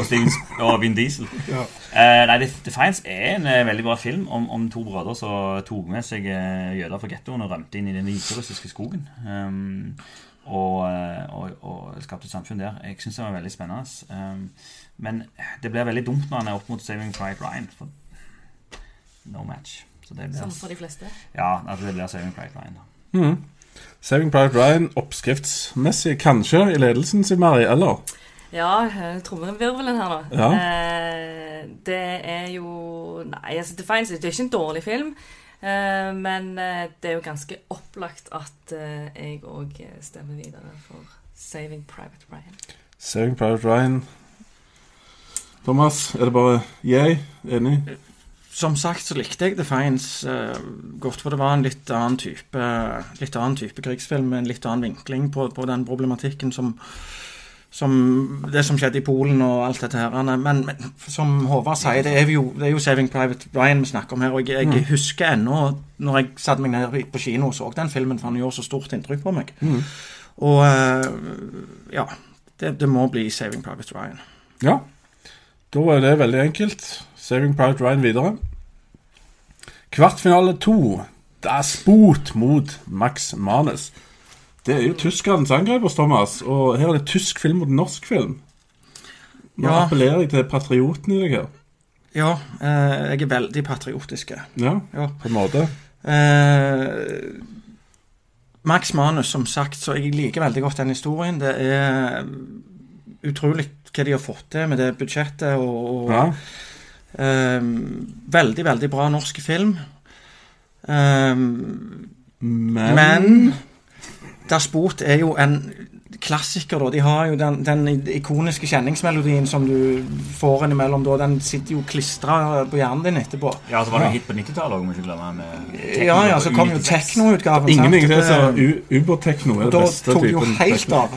og, og Vin Diesel. Ja. Eh, nei, The Fines er en eh, veldig bra film om, om to brødre som tok med seg eh, jøder fra gettoen og rømte inn i den hviterussiske skogen. Um, og, og, og skapte et samfunn der. Jeg syns det var veldig spennende. Um, men det blir veldig dumt når han er opp mot Saving Private Ryan. For no match. Så det Som for de fleste. ja, altså det blir Saving Private Ryan. da. Mhm. Saving Private Ryan oppskriftsmessig kanskje i ledelsen sier Mari, eller? Ja, eh, trommevirvelen her nå. Ja. Eh, det er jo Nei, altså Defiance det er ikke en dårlig film. eh, men eh, det er jo ganske opplagt at eh, jeg òg stemmer videre for Saving Private Ryan. Saving Private Ryan. Thomas, er det bare jeg? Enig? Som sagt så likte jeg Defiance uh, godt, for det var en litt annen type litt annen type krigsfilm med en litt annen vinkling på, på den problematikken som, som det som skjedde i Polen og alt dette her. Men, men som Håvard sier, det er, jo, det er jo 'Saving Private Ryan' vi snakker om her. Og jeg, jeg husker ennå når jeg satte meg ned på kino og så den filmen, for han gjorde så stort inntrykk på meg. Og uh, ja, det, det må bli 'Saving Private Ryan'. Ja. Da er det veldig enkelt. Saving Private Ryan videre. Kvartfinale to. Das Boot mot Max Manus. Det er jo tyskernes angreper, Thomas, og her er det tysk film mot norsk film. Nå Ja. appellerer jeg til patrioten i deg her. Ja, eh, jeg er veldig patriotisk. Ja, Ja. på en måte. Eh, Max Manus, som sagt, så jeg liker veldig godt den historien. Det er utrolig hva de har fått til med det budsjettet. og, og Ja. Eh, Veldig, veldig bra norsk film. Eh, Men, men Das Boot er jo en klassiker, da. De har jo den, den ikoniske kjenningsmelodien som du får innimellom da. Den sitter jo klistra på hjernen din etterpå. Ja, så var det Ja. hit på 90-tallet òg, må ikke glemme. Med Ja, ja, så kom jo teknoutgaven. Ingenting ingen Det- u- ubåttekno er Da tok det jo helt av.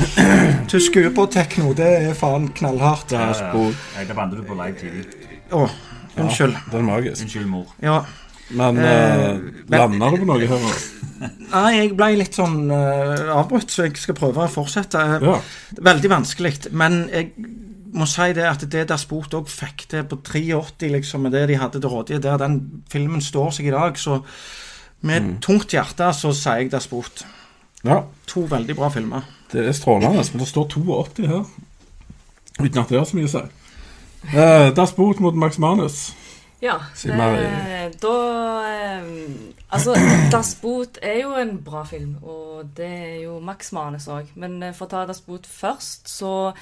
Tysk ubåttekno, det er faen knallhardt. Das Boot. Ja, Da bandet du på live TV. Å, unnskyld. Ja, den er magisk. Unnskyld, mor. Ja. Men Eh, uh, men- lander du på noe her? Nei, jeg ble litt sånn uh, avbrutt, så jeg skal prøve å fortsette. Ja. Veldig vanskelig. Men jeg må si det at det der Boot òg fikk til på 83, liksom, med det de hadde til rådighet der den filmen står seg i dag, så med mm. tungt hjerte så sier jeg der Boot. ja. To veldig bra filmer. Det er strålende, men det står 82 her. Uten at det har så mye å si. Uh, das Boot mot Max Manus. Ja. Eh, da eh, Altså, Das Boot er jo en bra film, og det er jo Max Manus òg. Men eh, for å ta Das Boot først, så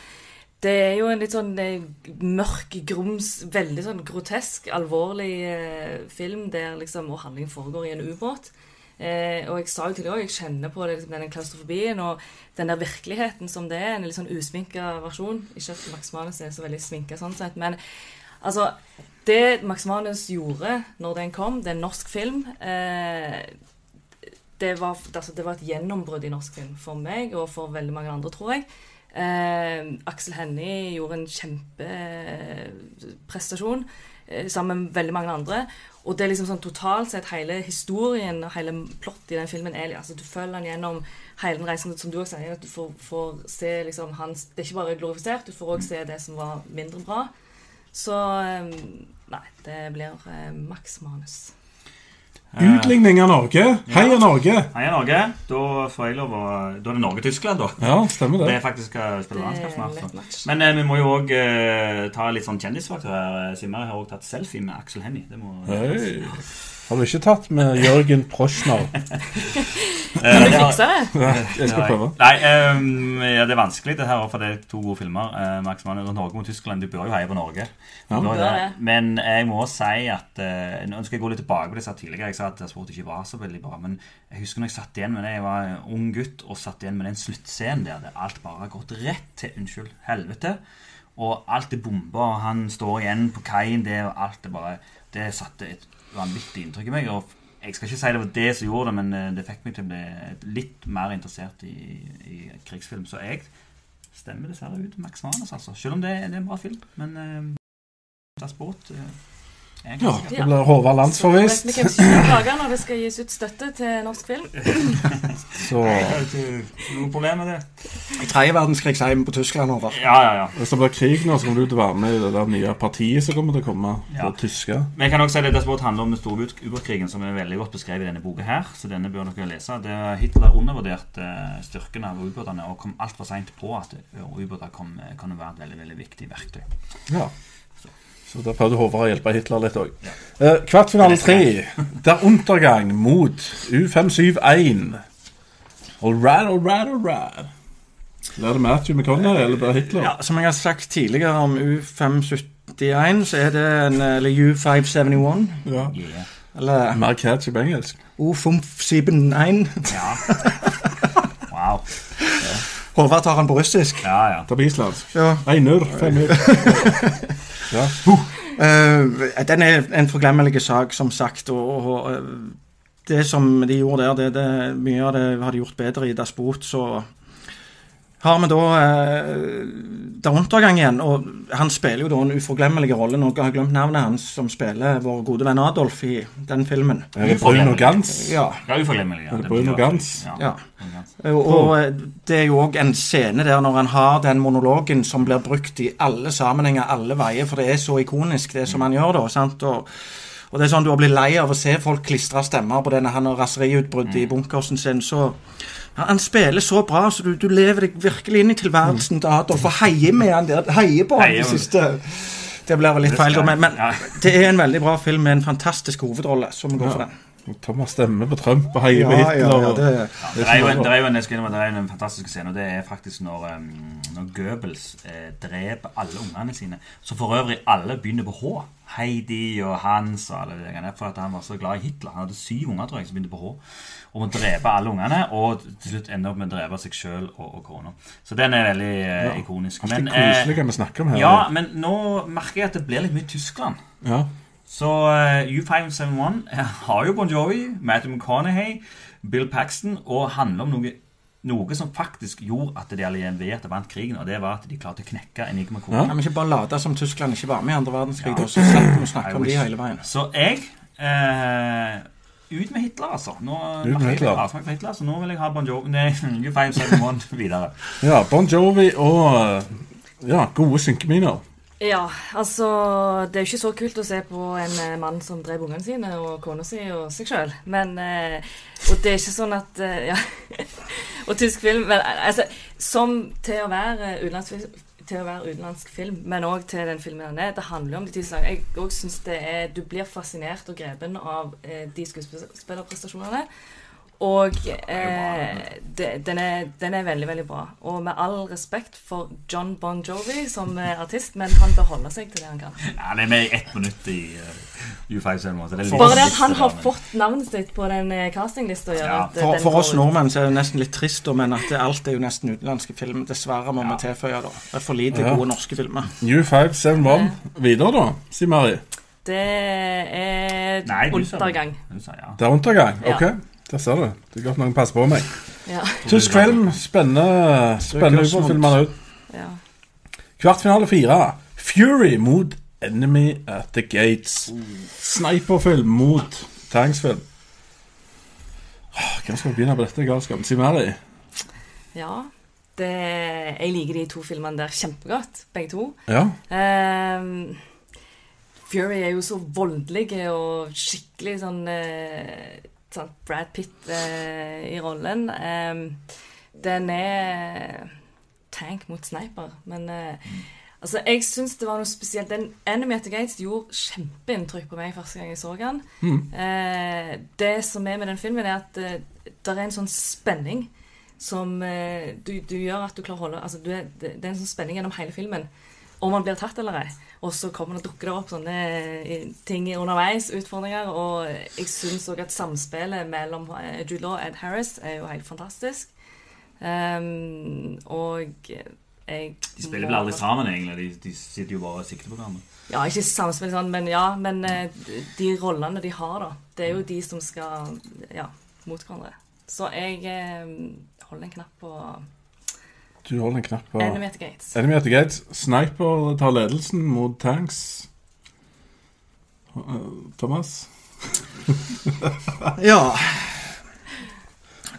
Det er jo en litt sånn eh, mørk, grums, veldig sånn grotesk, alvorlig film der liksom og handlingen foregår i en ubåt. Eh, og jeg sa jo til deg òg, jeg kjenner på det, liksom, denne klaustrofobien og den der virkeligheten som det er. En litt sånn usminka versjon. Ikke at Max Manus er så veldig sminka sånn sett, men altså Det Max Manus gjorde når den kom, det er en norsk film eh, det, var, altså, det var et gjennombrudd i norsk film for meg og for veldig mange andre, tror jeg. Eh, Aksel Hennie gjorde en kjempeprestasjon eh, sammen med veldig mange andre. Og det er liksom sånn totalt sett hele historien og hele plottet i den filmen er altså Du følger han gjennom hele den reisen, som du også sier, at du får, får se liksom hans Det er ikke bare glorifisert, du får òg se det som var mindre bra. Så eh, Nei, det blir eh, maks Manus. Utligning av Norge. Heia Norge! Heia Norge. Da får jeg lov å Da er det Norge-Tyskland, da. Ja, stemmer Det det. er faktisk skal spille Det landskap snart. så. Men eh, vi må jo òg eh, ta litt sånn kjendisfaktor her. Simmer har òg tatt selfie med Aksel Hennie. Det må Hei. Har du ikke tatt med Jørgen Proschner? Eh, Kan du fikse det? Ja, jeg skal prøve. Nei, um, ja, det er vanskelig det her, for det er to gode filmer. Uh, Max Manus Norge mot Tyskland. Du bør jo heie på Norge. Ja. Det. Men jeg må si at uh, Nå skal jeg gå litt tilbake på det jeg sa tidligere. Jeg sa at sport ikke var så veldig bra. Men jeg husker når jeg satt igjen med det. Jeg var ung gutt og satt igjen med den sluttscenen der det alt bare har gått rett til unnskyld, helvete. Og alt er bomba, og han står igjen på kaien, det og alt er bare Det satte et vanvittig inntrykk i meg. og jeg skal ikke si det var det som gjorde det, men eh, det fikk meg til å bli litt mer interessert i, i krigsfilm. Så jeg stemmer dessverre ut Max Manus, altså. Selv om det, det er en bra film. Men uh, Boot uh, er en Ja, det da blir Håvard Så landsforvist. vet vi hvem som lager når det skal gis ut støtte til norsk film. Så er noe problem med det. I tredje verdenskrigsheim på Tyskland over. Ja, ja, ja. hvis det blir krig nå, så kommer du til å være med i det der nye partiet som kommer til å komme. Ja. Tyske. Men jeg kan også si at Dette handler om den store ubåt- ubåtkrigen, som er veldig godt beskrevet i denne boka her. Så denne bør dere lese. Det er Hitler undervurderte eh, styrken av ubåtene og kom altfor seint på at eh, ubåter kan være et veldig, veldig viktig verktøy. Ja. Så da prøvde Håvard å hjelpe Hitler litt òg. Ja. Eh, kvartfinale tre. Der Untergang mot U571. All right, all right, all right. Blir det Matthew McConaughey eller blir Hitler? Ja, Som jeg har sagt tidligere om U571, så er det en Eller U571. Ja. Yeah. Eller Mer catchy på engelsk. U571. Ja. Wow. Håvard tar han på russisk. Ja, ja. Ta på islandsk. Ja. Einur. Femmer. Ja. Uh, den er en forglemmelig sak, som sagt. Og, og eh, det som de gjorde der, det, det, mye av det har de gjort bedre i Das Boot. Så har vi da eh, Der Untergang igjen. Og han spiller jo da en uforglemmelig rolle. Nå har glemt navnet hans, som spiller vår gode venn Adolf i den filmen. Er det Brun og Gans? Ja. Ja, uforglemmelig. Ja. Bruno Gans? Ja. Bruno. Og, og eh, det er jo òg en scene der når han har den monologen som blir brukt i alle sammenhenger, alle veier, for det er så ikonisk, det som han gjør da. sant? Og, og det er sånn du har blitt lei av å se folk klistre stemmer på denne raseriutbruddet i bunkersen sin. så han, spiller så bra, så du, du lever deg virkelig inn i tilværelsen til Adolf og heier med han der. Heier på han Heier det siste. Det blir vel litt feil, men, men det er en veldig bra film med en fantastisk hovedrolle, så vi går for den. Thomas stemmer på Trump og heier på Ja, ja, Hitler. ja, og- det, Det er jo en, det er jo en, jeg det er jo en fantastisk scene, og det er faktisk når, um, når Goebbels eh, dreper alle ungene sine. Så for øvrig alle begynner på H. Heidi og Hans og alle det der. For at han var så glad i Hitler. Han hadde syv unger, tror jeg, som begynte på H. Og må drepe alle ungene, og til slutt ende opp med å drepe seg sjøl og, og kona. Så den er veldig eh, ikonisk. Men, det Men, eh, koselige vi snakker om her. ja, men nå merker jeg at det blir litt mye Tyskland. Ja. Så eh, U571 har jo Bon Jovi, Matthew McConaughey, Bill Paxton, og handler om noe, noe som faktisk gjorde at de allierte vant krigen, og det var at de klarte å knekke Enigma-koden. Ja. Kan vi ikke bare late som Tyskland ikke var med i andre verdenskrig, og så slipper vi å snakke om de hele veien? Så jeg eh, Ut med Hitler, altså. Nå med Hitler. jeg for Hitler, så nå vil jeg ha Bon Jovi Nei, U571 videre. ja, Bon Jovi og ja, gode synkeminer. Ja, altså Det er jo ikke så kult å se på en eh, mann som drev ungene sine og kona si og seg sjøl. Men eh, Og det er ikke sånn at eh, Ja. og tysk film Men altså, som til å være utenlandsk til å være utenlandsk film, men òg til den filmen den er. Det handler jo om de ti. Jeg òg syns det er Du blir fascinert og grepen av eh, de skuespillerprestasjonene. Og eh, det, den, er, den er veldig, veldig bra. Og med all respekt for John Bon Jovi som eh, artist, men han bør holde seg til det han kan. Ja, det er med i ett minutt i uh, U571. så det er litt Bare det at han har fått navnet sitt på den eh, castinglista, Ja, eh, For, for oss nordmenn så er det nesten litt trist, men at det, alt er jo nesten utenlandske film. Dessverre, må Ja. vi tilføye. da. Det er for lite Ja. gode norske filmer. U571. Videre, da, sier Mari. Det er Nei, det. undergang. Sa ja. Det er undergang. Ja. Ok, der ser du. Det er godt noen passer på meg. Ja. Tysk film. Spennende Spennende det ut. ja. Kvartfinale fire. Fury mot Enemy at the Gates. Sniperfilm mot tanksfilm. Hvem skal vi begynne på dette galskapen? Si mer i. ja. Det, jeg liker de to filmene der kjempegodt, begge to. Ja. Um, Fury er jo så voldelig og skikkelig sånn eh, sånn Brad Pitt eh, i rollen. Eh, den er tank mot sniper, men eh, altså, jeg syns det var noe spesielt. Den Enemy at the Gates gjorde kjempeinntrykk på meg første gang jeg så den. Mm. Eh, det som er med den filmen, er at eh, det er en sånn spenning som eh, du, du gjør at du klarer å holde altså, du er, det, er en sånn spenning gjennom hele filmen. Om man blir tatt eller ei. Og så kommer det, dukker det opp sånne eh, ting underveis, utfordringer. Og jeg syns òg at samspillet mellom eh, Jude Law og Ed Harris er jo helt fantastisk. Um, og jeg De spiller vel aldri sammen, egentlig. De, de sitter jo bare og sikter på hverandre. Ja, ikke samspill sånn, men ja. Men eh, de rollene de har, da. Det er jo de som skal ja, mot hverandre. Så jeg eh, holder en knapp på Du holder en knapp på Enemy at the Gates. Enemy at the Gates. Sniper tar ledelsen mot tanks. Eh, Thomas? Ja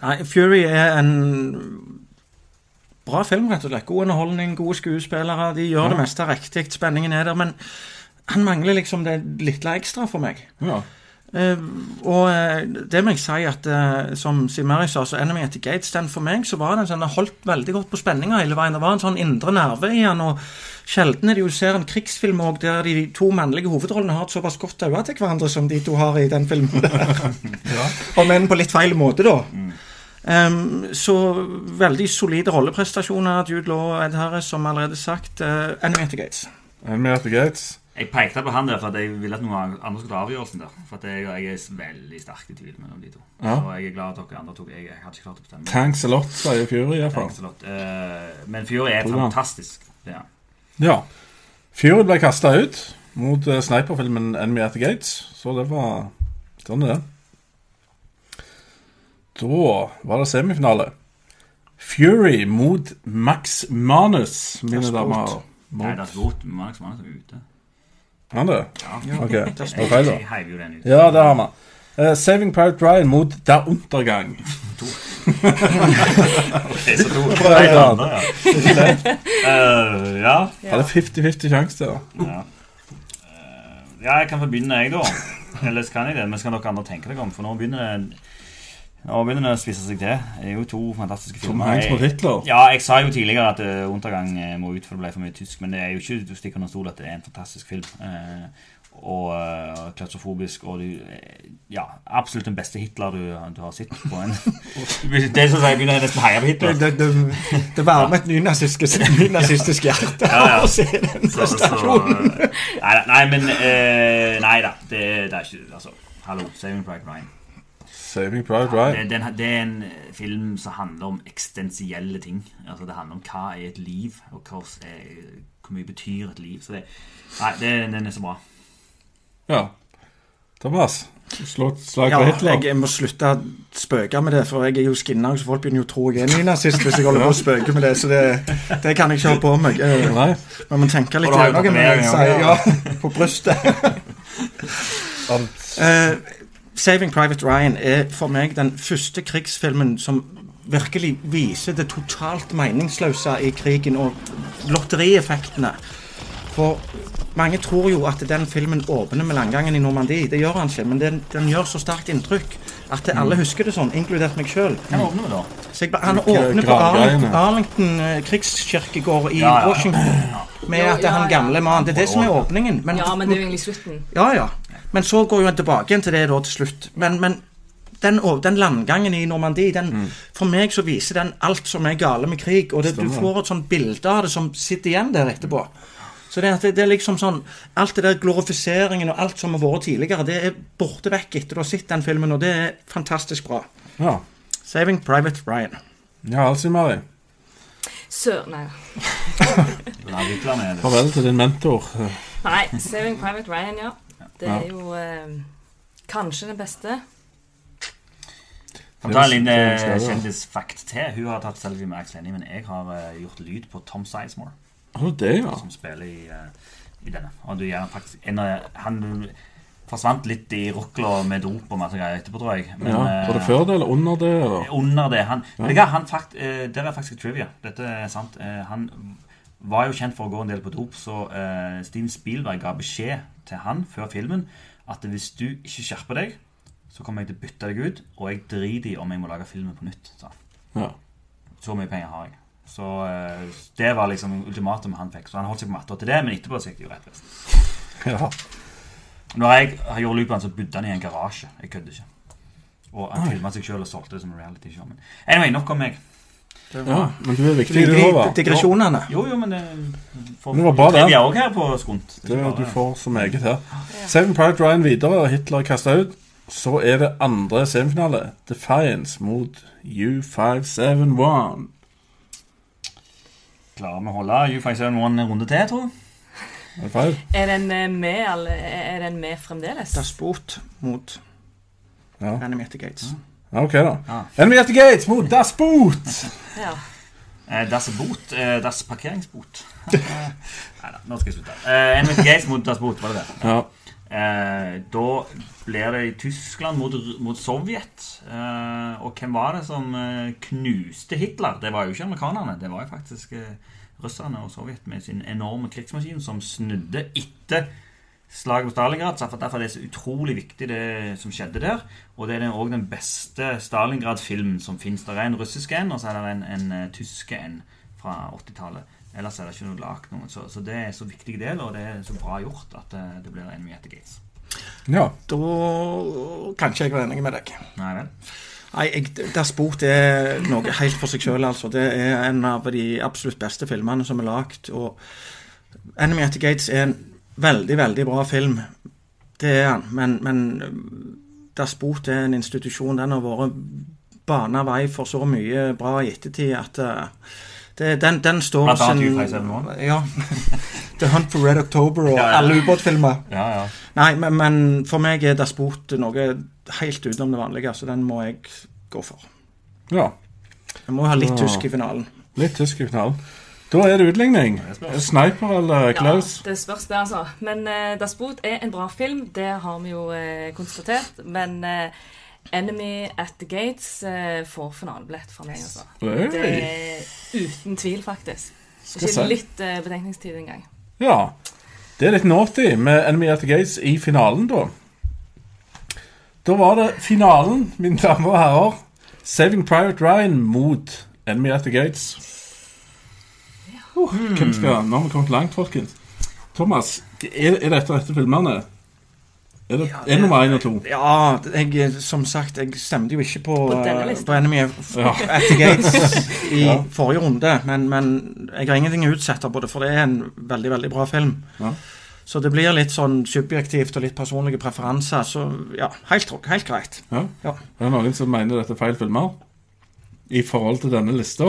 Nei, Fury er en bra film, rett og slett. God underholdning, gode skuespillere. De gjør Ja. det meste riktig. Spenningen er der. Men han mangler liksom det lille ekstra for meg. Ja. Eh, og eh, det må jeg si at eh, som Simari sa, så Enemy at the Gates, den for meg så var den sånn, den holdt veldig godt på spenninga hele veien. Det var en sånn indre nerve i den. og Sjelden er det jo ser en krigsfilm også, der de to mannlige hovedrollene har et såpass godt øye til hverandre som de to har i den filmen. der. Om enn på litt feil måte, da. Um, så veldig solide rolleprestasjoner. Jude Law og Ed Harris, som allerede sagt. Uh, Enemy at the Gates. Enemy at the Gates. Jeg pekte på han der for at jeg ville at noen andre skulle ta avgjørelsen der. For jeg, jeg er veldig sterk i tvil mellom de to. Ja. Så jeg er glad at dere andre tok Jeg, jeg hadde ikke klart å bestemme. Tanks a lot, sier Fury iallfall. Thanks. Eh, men Fury er fantastisk. Ja. Ja. Fury ble kasta ut. mot uh, sniperfilmen Enemy at the Gates. Så det var Sånn er det. Da var det semifinale. Fury mot Max Manus, mine damer. Nei, det er godt. Max Manus er ute. Han det? Ja. Ok, det var feil, da. Heiv jo den ut. Ja, det har vi. Eh, Saving Pirate Ryan mot Der Untergang. Ok, så to. Bra, Nei, ja. andre, ja. Eh, ja. Hadde 50-50 sjanse der. Ja. Eh, ja, jeg kan få begynne, jeg, da. Eller så kan jeg det, men skal dere andre tenke dere om? For nå begynner det Det å spise seg til. Det er jo to fantastiske filmer. Jeg- Hitler. Ja, jeg sa jo tidligere at uh, Untergang eh, må ut, for det ble for mye tysk. Men det er jo ikke du stikker under stol at det er en fantastisk film. Uh, og uh, klaustrofobisk. Og du, eh, ja, absolutt den beste Hitler du, du har sett på en Det er sånn at jeg begynner nesten å heie på Det, Hitler. det, det, det varmer et nynazistisk nynazistisk hjerte Ja, ja. å se den prestasjonen. eh, nei, nei, men eh, Nei da. Det, det er ikke Altså, hallo. Saving Pride Ryan. Saving Private Ryan. Det, den, det er en eh, film som handler om eksistensielle ting. Altså Det handler om hva er et liv, og hva er, hvor mye betyr et liv. Så det, nei, det, den er så bra. Ja. Thomas, slå et slag Ja, Hitler. jeg må slutte å spøke med det, for jeg er jo skinner, så folk begynner jo å tro jeg er nynazist hvis jeg holder på å spøke med det. Så det, det kan jeg ikke ha på meg. Nei. Men Man må tenke litt noe når jeg sier ja på brystet. Eh, Saving Private Ryan er for meg den første krigsfilmen som virkelig viser det totalt meningsløse i krigen og lotterieffektene. For mange tror jo at den filmen åpner med landgangen i Normandie. Det gjør han ikke, men den, den gjør så sterkt inntrykk at det, alle husker det sånn, inkludert meg sjøl. Han åpner på. Arlington, Arlington eh, krigskirkegård i Ja, ja. Washington med at det er han gamle mannen. Det er det som er åpningen. Men, Ja, men det er jo egentlig slutten. ja, ja. Men så går jo en tilbake igjen til det da til slutt. Men, men den, den landgangen i Normandie, den, Mm. for meg så viser den alt som er gale med krig. Og det, du får et sånt bilde av det som sitter igjen der etterpå. Så det, det, det er liksom sånn Alt det der glorifiseringen og alt som har vært tidligere, det er borte vekk etter du har sett den filmen, og det er fantastisk bra. Ja. Saving Private Ryan. ja, altså, Mari. Sør... Nei. Farvel til din mentor. Nei, Saving Private Ryan, ja. Det Ja. er jo eh, kanskje den beste. Kan ta en liten Det eh, kjendisfakt til. Hun har tatt selfie med Ax Lenny, men jeg har uh, gjort lyd på Tom Sizemore. Oh, det, ja? som spiller i, uh, i denne. Og du gjør faktisk en Han forsvant litt i rukla med dop og masse greier etterpå, tror jeg. Men, ja. Var det før det, eller under det? eller? Under det. Han, ja. hva, han fakt, uh, Der er faktisk trivia. Dette er sant. Han var jo kjent for å gå en del på dop, så eh, Steven Spielberg ga beskjed til han før filmen at hvis du ikke skjerper deg, så kommer jeg til å bytte deg ut, og jeg driter i om jeg må lage filmen på nytt. Så. Ja. Så mye penger har jeg. Så eh, det var liksom ultimatumet han fikk. Så han holdt seg på matta til det, men etterpå så gikk det jo rett vest. ja. Når jeg har gjort lyd så bodde han i en garasje. Jeg kødder ikke. Og han filma seg sjøl og solgte det som en reality show. Men anyway, nok om meg. Ja. Men du er viktig, du, Håvard. digresjonene. Jo, jo, men det får Det var bra, det. Vi òg her på Skunt. Det er du får så meget her. Seven Pride Ryan videre, og Hitler kasta ut. Så er det andre semifinale. Defiance mot U571. Klarer vi å holde U571 en runde til, tror jeg? Er det feil? Er den eh, med, alle, er den med fremdeles? Daspot mot Ja. Animated Gates. ja ok, da. Ah. Enemy at the Gates mot Das Boot. Ja. Eh, das Boot? Eh, das parkeringsbot. Nei da, nå skal jeg slutte. Eh, Enemy Gates mot Das Boot, var det det? Ja. Eh, da blir det i Tyskland mot, mot Sovjet. Eh, og hvem var det som eh, knuste Hitler? Det var jo ikke amerikanerne. Det var jo faktisk eh, russerne og Sovjet med sin enorme krigsmaskin som snudde etter slaget på Stalingrad. Så Derfor er det så utrolig viktig det som skjedde der. Og det er òg den beste Stalingrad-filmen som fins. Det er en russisk en, og så er det en, en eh, tysk en fra 80-tallet. Ellers er det ikke noe lagd noen. Så, så det er så viktig del, og det er så bra gjort at det, det blir en at the Gates. ja. Da kan ikke jeg være enig med deg. Nei vel? Nei, jeg, Das Boot er noe helt for seg sjøl, altså. Det er en av de absolutt beste filmene som er lagd. Og Enemy at the Gates er en veldig, veldig bra film. Det er han. Men, men Das Boot er en institusjon. Den har vært bana vei for så mye bra i ettertid at eh, Det, den, den står Blant annet sin- U571. Ja. The Hunt for Red October og Ja, ja. alle ubåtfilmer. Ja, ja. Nei, men, men for meg er Despot noe helt utenom det vanlige, så den må jeg gå for. Ja. Jeg må ha litt tysk i finalen. Litt tysk i finalen. Da er det utligning. Er det Sniper eller Klaus? Ja, det spørs det, altså. Men uh, Boot er en bra film, det har vi jo uh, konstatert. Men uh, Enemy at the Gates uh, får finalebillett fra meg, altså. Det er uten tvil, faktisk. Ikke se. litt uh, betenkningstid engang. Ja. Det er litt naughty med Enemy at the Gates i finalen, da. Da var det finalen, mine damer og herrer. Saving Private Ryan mot Enemy at the Gates. Uh, hvem skal Nå har vi kommet langt, folkens. Thomas, er, er dette rette filmene? Er det, ja, det nummer én og to? Ja, jeg, som sagt, jeg stemte jo ikke på, På denne eh, listen. på Enemy of- Ja. at the Gates i Ja. forrige runde, men, men jeg har ingenting å utsette på det, for det er en veldig, veldig bra film. Ja. Så det blir litt sånn subjektivt og litt personlige preferanser, så ja, helt, helt greit. Ja. Ja. Er det noen som mener dette er feil filmer? I forhold til denne lista?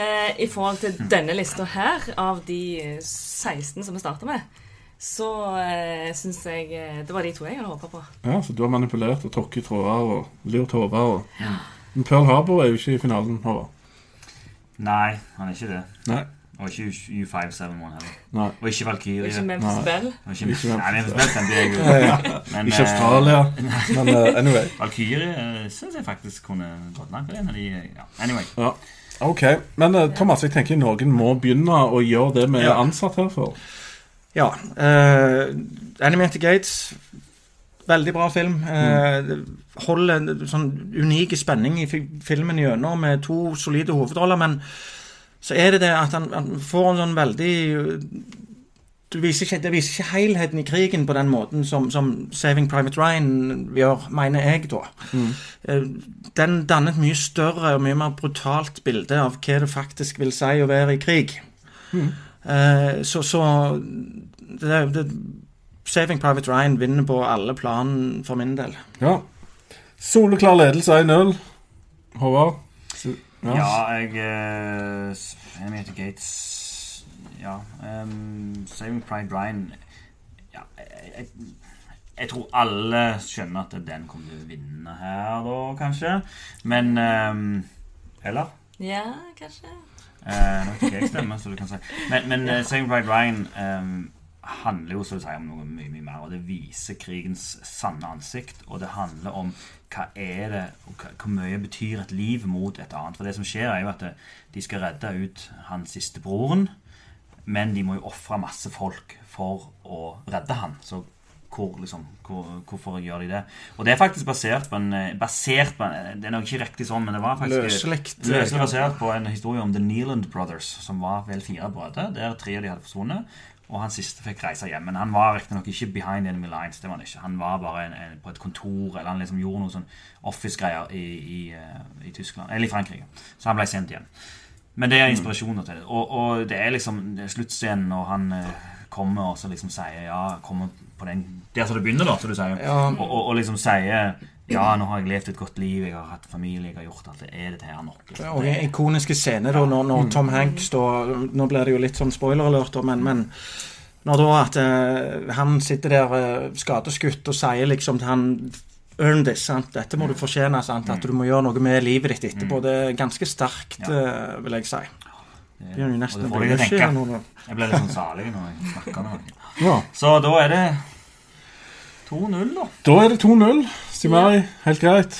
Eh, I forhold til denne lista her, av de eh, 16 som vi starta med, så eh, syns jeg eh, Det var de to jeg hadde håpa på. Ja, så du har manipulert og tråkket tråder og lurt hoder og Men Pearl Harbor er jo ikke i finalen, Håvard. Nei, han er ikke det. Nei. Og ikke U- U571 heller. Nei. Og ikke Valkyrie. Ikke Memphis Bell. Og ikke, Ikke Nei, Memphis Bell stemte jeg jo. Men, Ikke eh, Australia, men uh, anyway. Valkyrie uh, syns jeg faktisk kunne gått langt. En av de, ja. Anyway. Ja. Ok, Men eh, Thomas, jeg tenker noen må begynne å gjøre det vi er ansatt her for. Ja. Uh, Animated Gates, veldig bra film. Uh, holder en sånn unik spenning i filmen gjennom med to solide hovedroller, men så er det det at han, han får en sånn veldig du viser ikke, Det viser ikke helheten i krigen på den måten som, som Saving Private Ryan gjør, mener jeg, da. Mm. Den danner et mye større og mye mer brutalt bilde av hva det faktisk vil si å være i krig. Eh, så så det, det, Saving Private Ryan vinner på alle plan for min del. Ja. Soleklar ledelse 1-0. Håvard? Ja. Ja, jeg uh, Jeg heter Gates Ja. Um, Saving Pride Ryan ja, jeg, jeg, tror alle skjønner at den kommer til å vinne her, da, kanskje. Men um, Eller? Ja, kanskje. Uh, nå fikk jeg stemme, så du kan si Men, men eh, Saving Pride Ryan um, handler jo så du sier, om noe mye, mye mer. Og det viser krigens sanne ansikt. Og det handler om hva er det, og hva, hvor mye betyr et liv mot et annet. For det som skjer, er jo at de skal redde ut hans siste broren. Men de må jo ofre masse folk for å redde han. Så hvor, liksom, hvor, hvorfor gjør de det? Og det er faktisk basert på en, eh, basert på en Det er nok ikke riktig sånn, men det var faktisk. Løselig basert på en historie om The Nealand Brothers, som var vel fire brødre, der tre av de hadde forsvunnet. Og han siste fikk reise hjem. Men han var riktignok ikke behind enemy lines. det var Han ikke. Han var bare en, en, på et kontor, eller han liksom gjorde noen sånn office-greier i, i, eh, i Tyskland, eller i Frankrike. Så han ble sendt hjem. Men det er inspirasjoner til det. Og, og det er liksom det er sluttscenen når han eh, kommer og så liksom sier ja, kommer på den Der som det begynner, da, som du sier. Ja. Og, og, og liksom sier ja, nå har jeg levd et godt liv, jeg har hatt familie, jeg har gjort alt det. Er dette her nok? Liksom? Og en ikoniske scene da, når, når Tom Hanks da Nå blir det jo litt sånn spoiler-alert, men, men når da at eh, han sitter der uh, skadeskutt og sier liksom til han Earn this. sant? Dette må du fortjene. sant? At du må gjøre noe med livet ditt etterpå. Det er ganske sterkt, ja. vil jeg si. Det- Begynner jo nesten å får bli tenke. Jeg ble litt sånn salig når jeg snakker nå. Ja. Så da er det 2-0, da. Da er det 2-0. Simari, helt greit.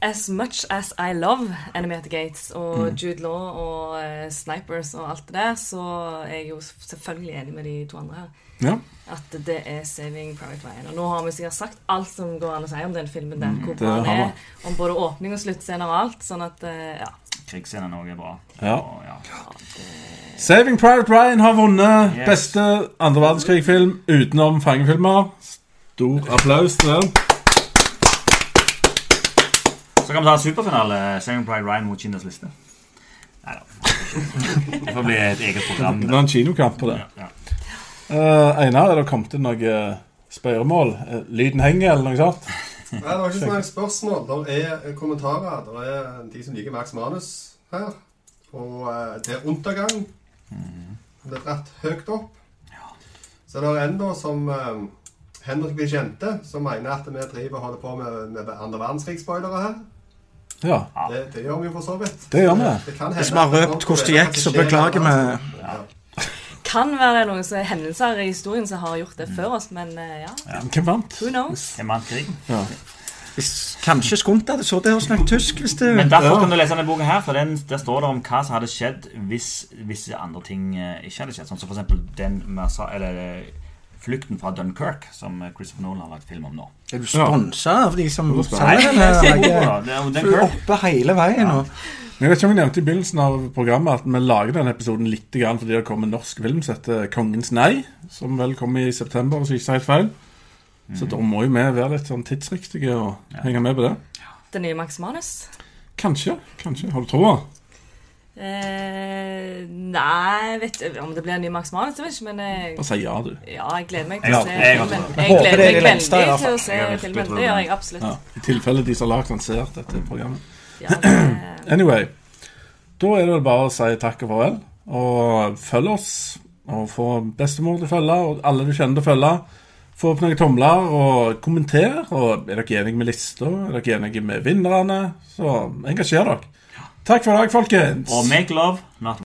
As much as I love Enemy at the Gates og Jude Law og eh, Snipers og alt det der, så er jeg jo selvfølgelig enig med de to andre her. Ja. At det er Saving Private Ryan. Og nå har vi sikkert sagt alt som går an å si om den filmen der. Hvor det bra den er. Om både åpning og sluttscene og alt. Sånn at, eh, ja. Krigsscenen òg er bra. Ja. Og, ja. Saving Private Ryan har vunnet Yes. beste andre verdenskrig-film utenom fangefilmer. Stor applaus til den. Så kan vi ta en superfinale. Saving Private Ryan mot Kinders liste. Nei da. Det får bli et eget program. Det blir en kinokamp på det. Ja, ja. Uh, Einar, er det kommet til noe spørsmål? Eh, lyden henger, eller noe sånt? Nei, det var ikke så mange spørsmål. Det er kommentarer. Det er de som liker Max Manus her. og det er undergang. Det er dratt høyt opp. Så det er en da som Henrik Henrik kjente, som mener at vi driver og holder på med, med andre verdenskrigspoilere her. Ja, Det, det gjør vi jo for så vidt. Det gjør vi. Det det Hvis vi har røpt hvordan det gikk, så beklager vi. Ja. Kan være noen som- hendelser i historien som har gjort det før oss, men eh, ja, Hvem vant? who knows? Hvem vant krigen. Ja. Kanskje Skunt hadde sittet og snakket tysk hvis det Men derfor Ja. kan du lese denne boka her, for den, der står det om hva som hadde skjedd hvis visse andre ting eh, ikke hadde skjedd. Sånn som for eksempel den Mersa, eller, eh, flukten fra Dunkerque, som Christopher Nolan har lagt film om nå. Er du sponsa av de som selger den? her? Det er Du er oppe hele veien. nå. Men Jeg vet ikke om jeg nevnte i begynnelsen av programmet at vi lager denne episoden litt grann fordi det kommer en norsk film som heter 'Kongens nei', som vel kommer i september, hvis jeg ikke tar feil. Så da må jo vi være litt sånn tidsriktige og henge med på det. Det nye Max Manus? Kanskje. kanskje, Har du troa? Eh, nei, vet du om det blir en ny Max Manus, det vet jeg ikke, men jeg, Bare si ja, du. ja, jeg gleder meg til å se filmen. Jeg gleder det er meg veldig til å se filmen. Det gjør jeg absolutt. Ja, I tilfelle de som har lagd den, ser dette programmet. Ja, det, Anyway, da er det vel bare å si takk og farvel. Og følg oss, og få bestemor til å følge, og alle du kjenner til å følge. Få opp noen tomler, og kommenter. Og er dere enige med lista? Er dere enige med vinnerne? Så engasjer dere. Takk for i dag, folkens. Og make love, not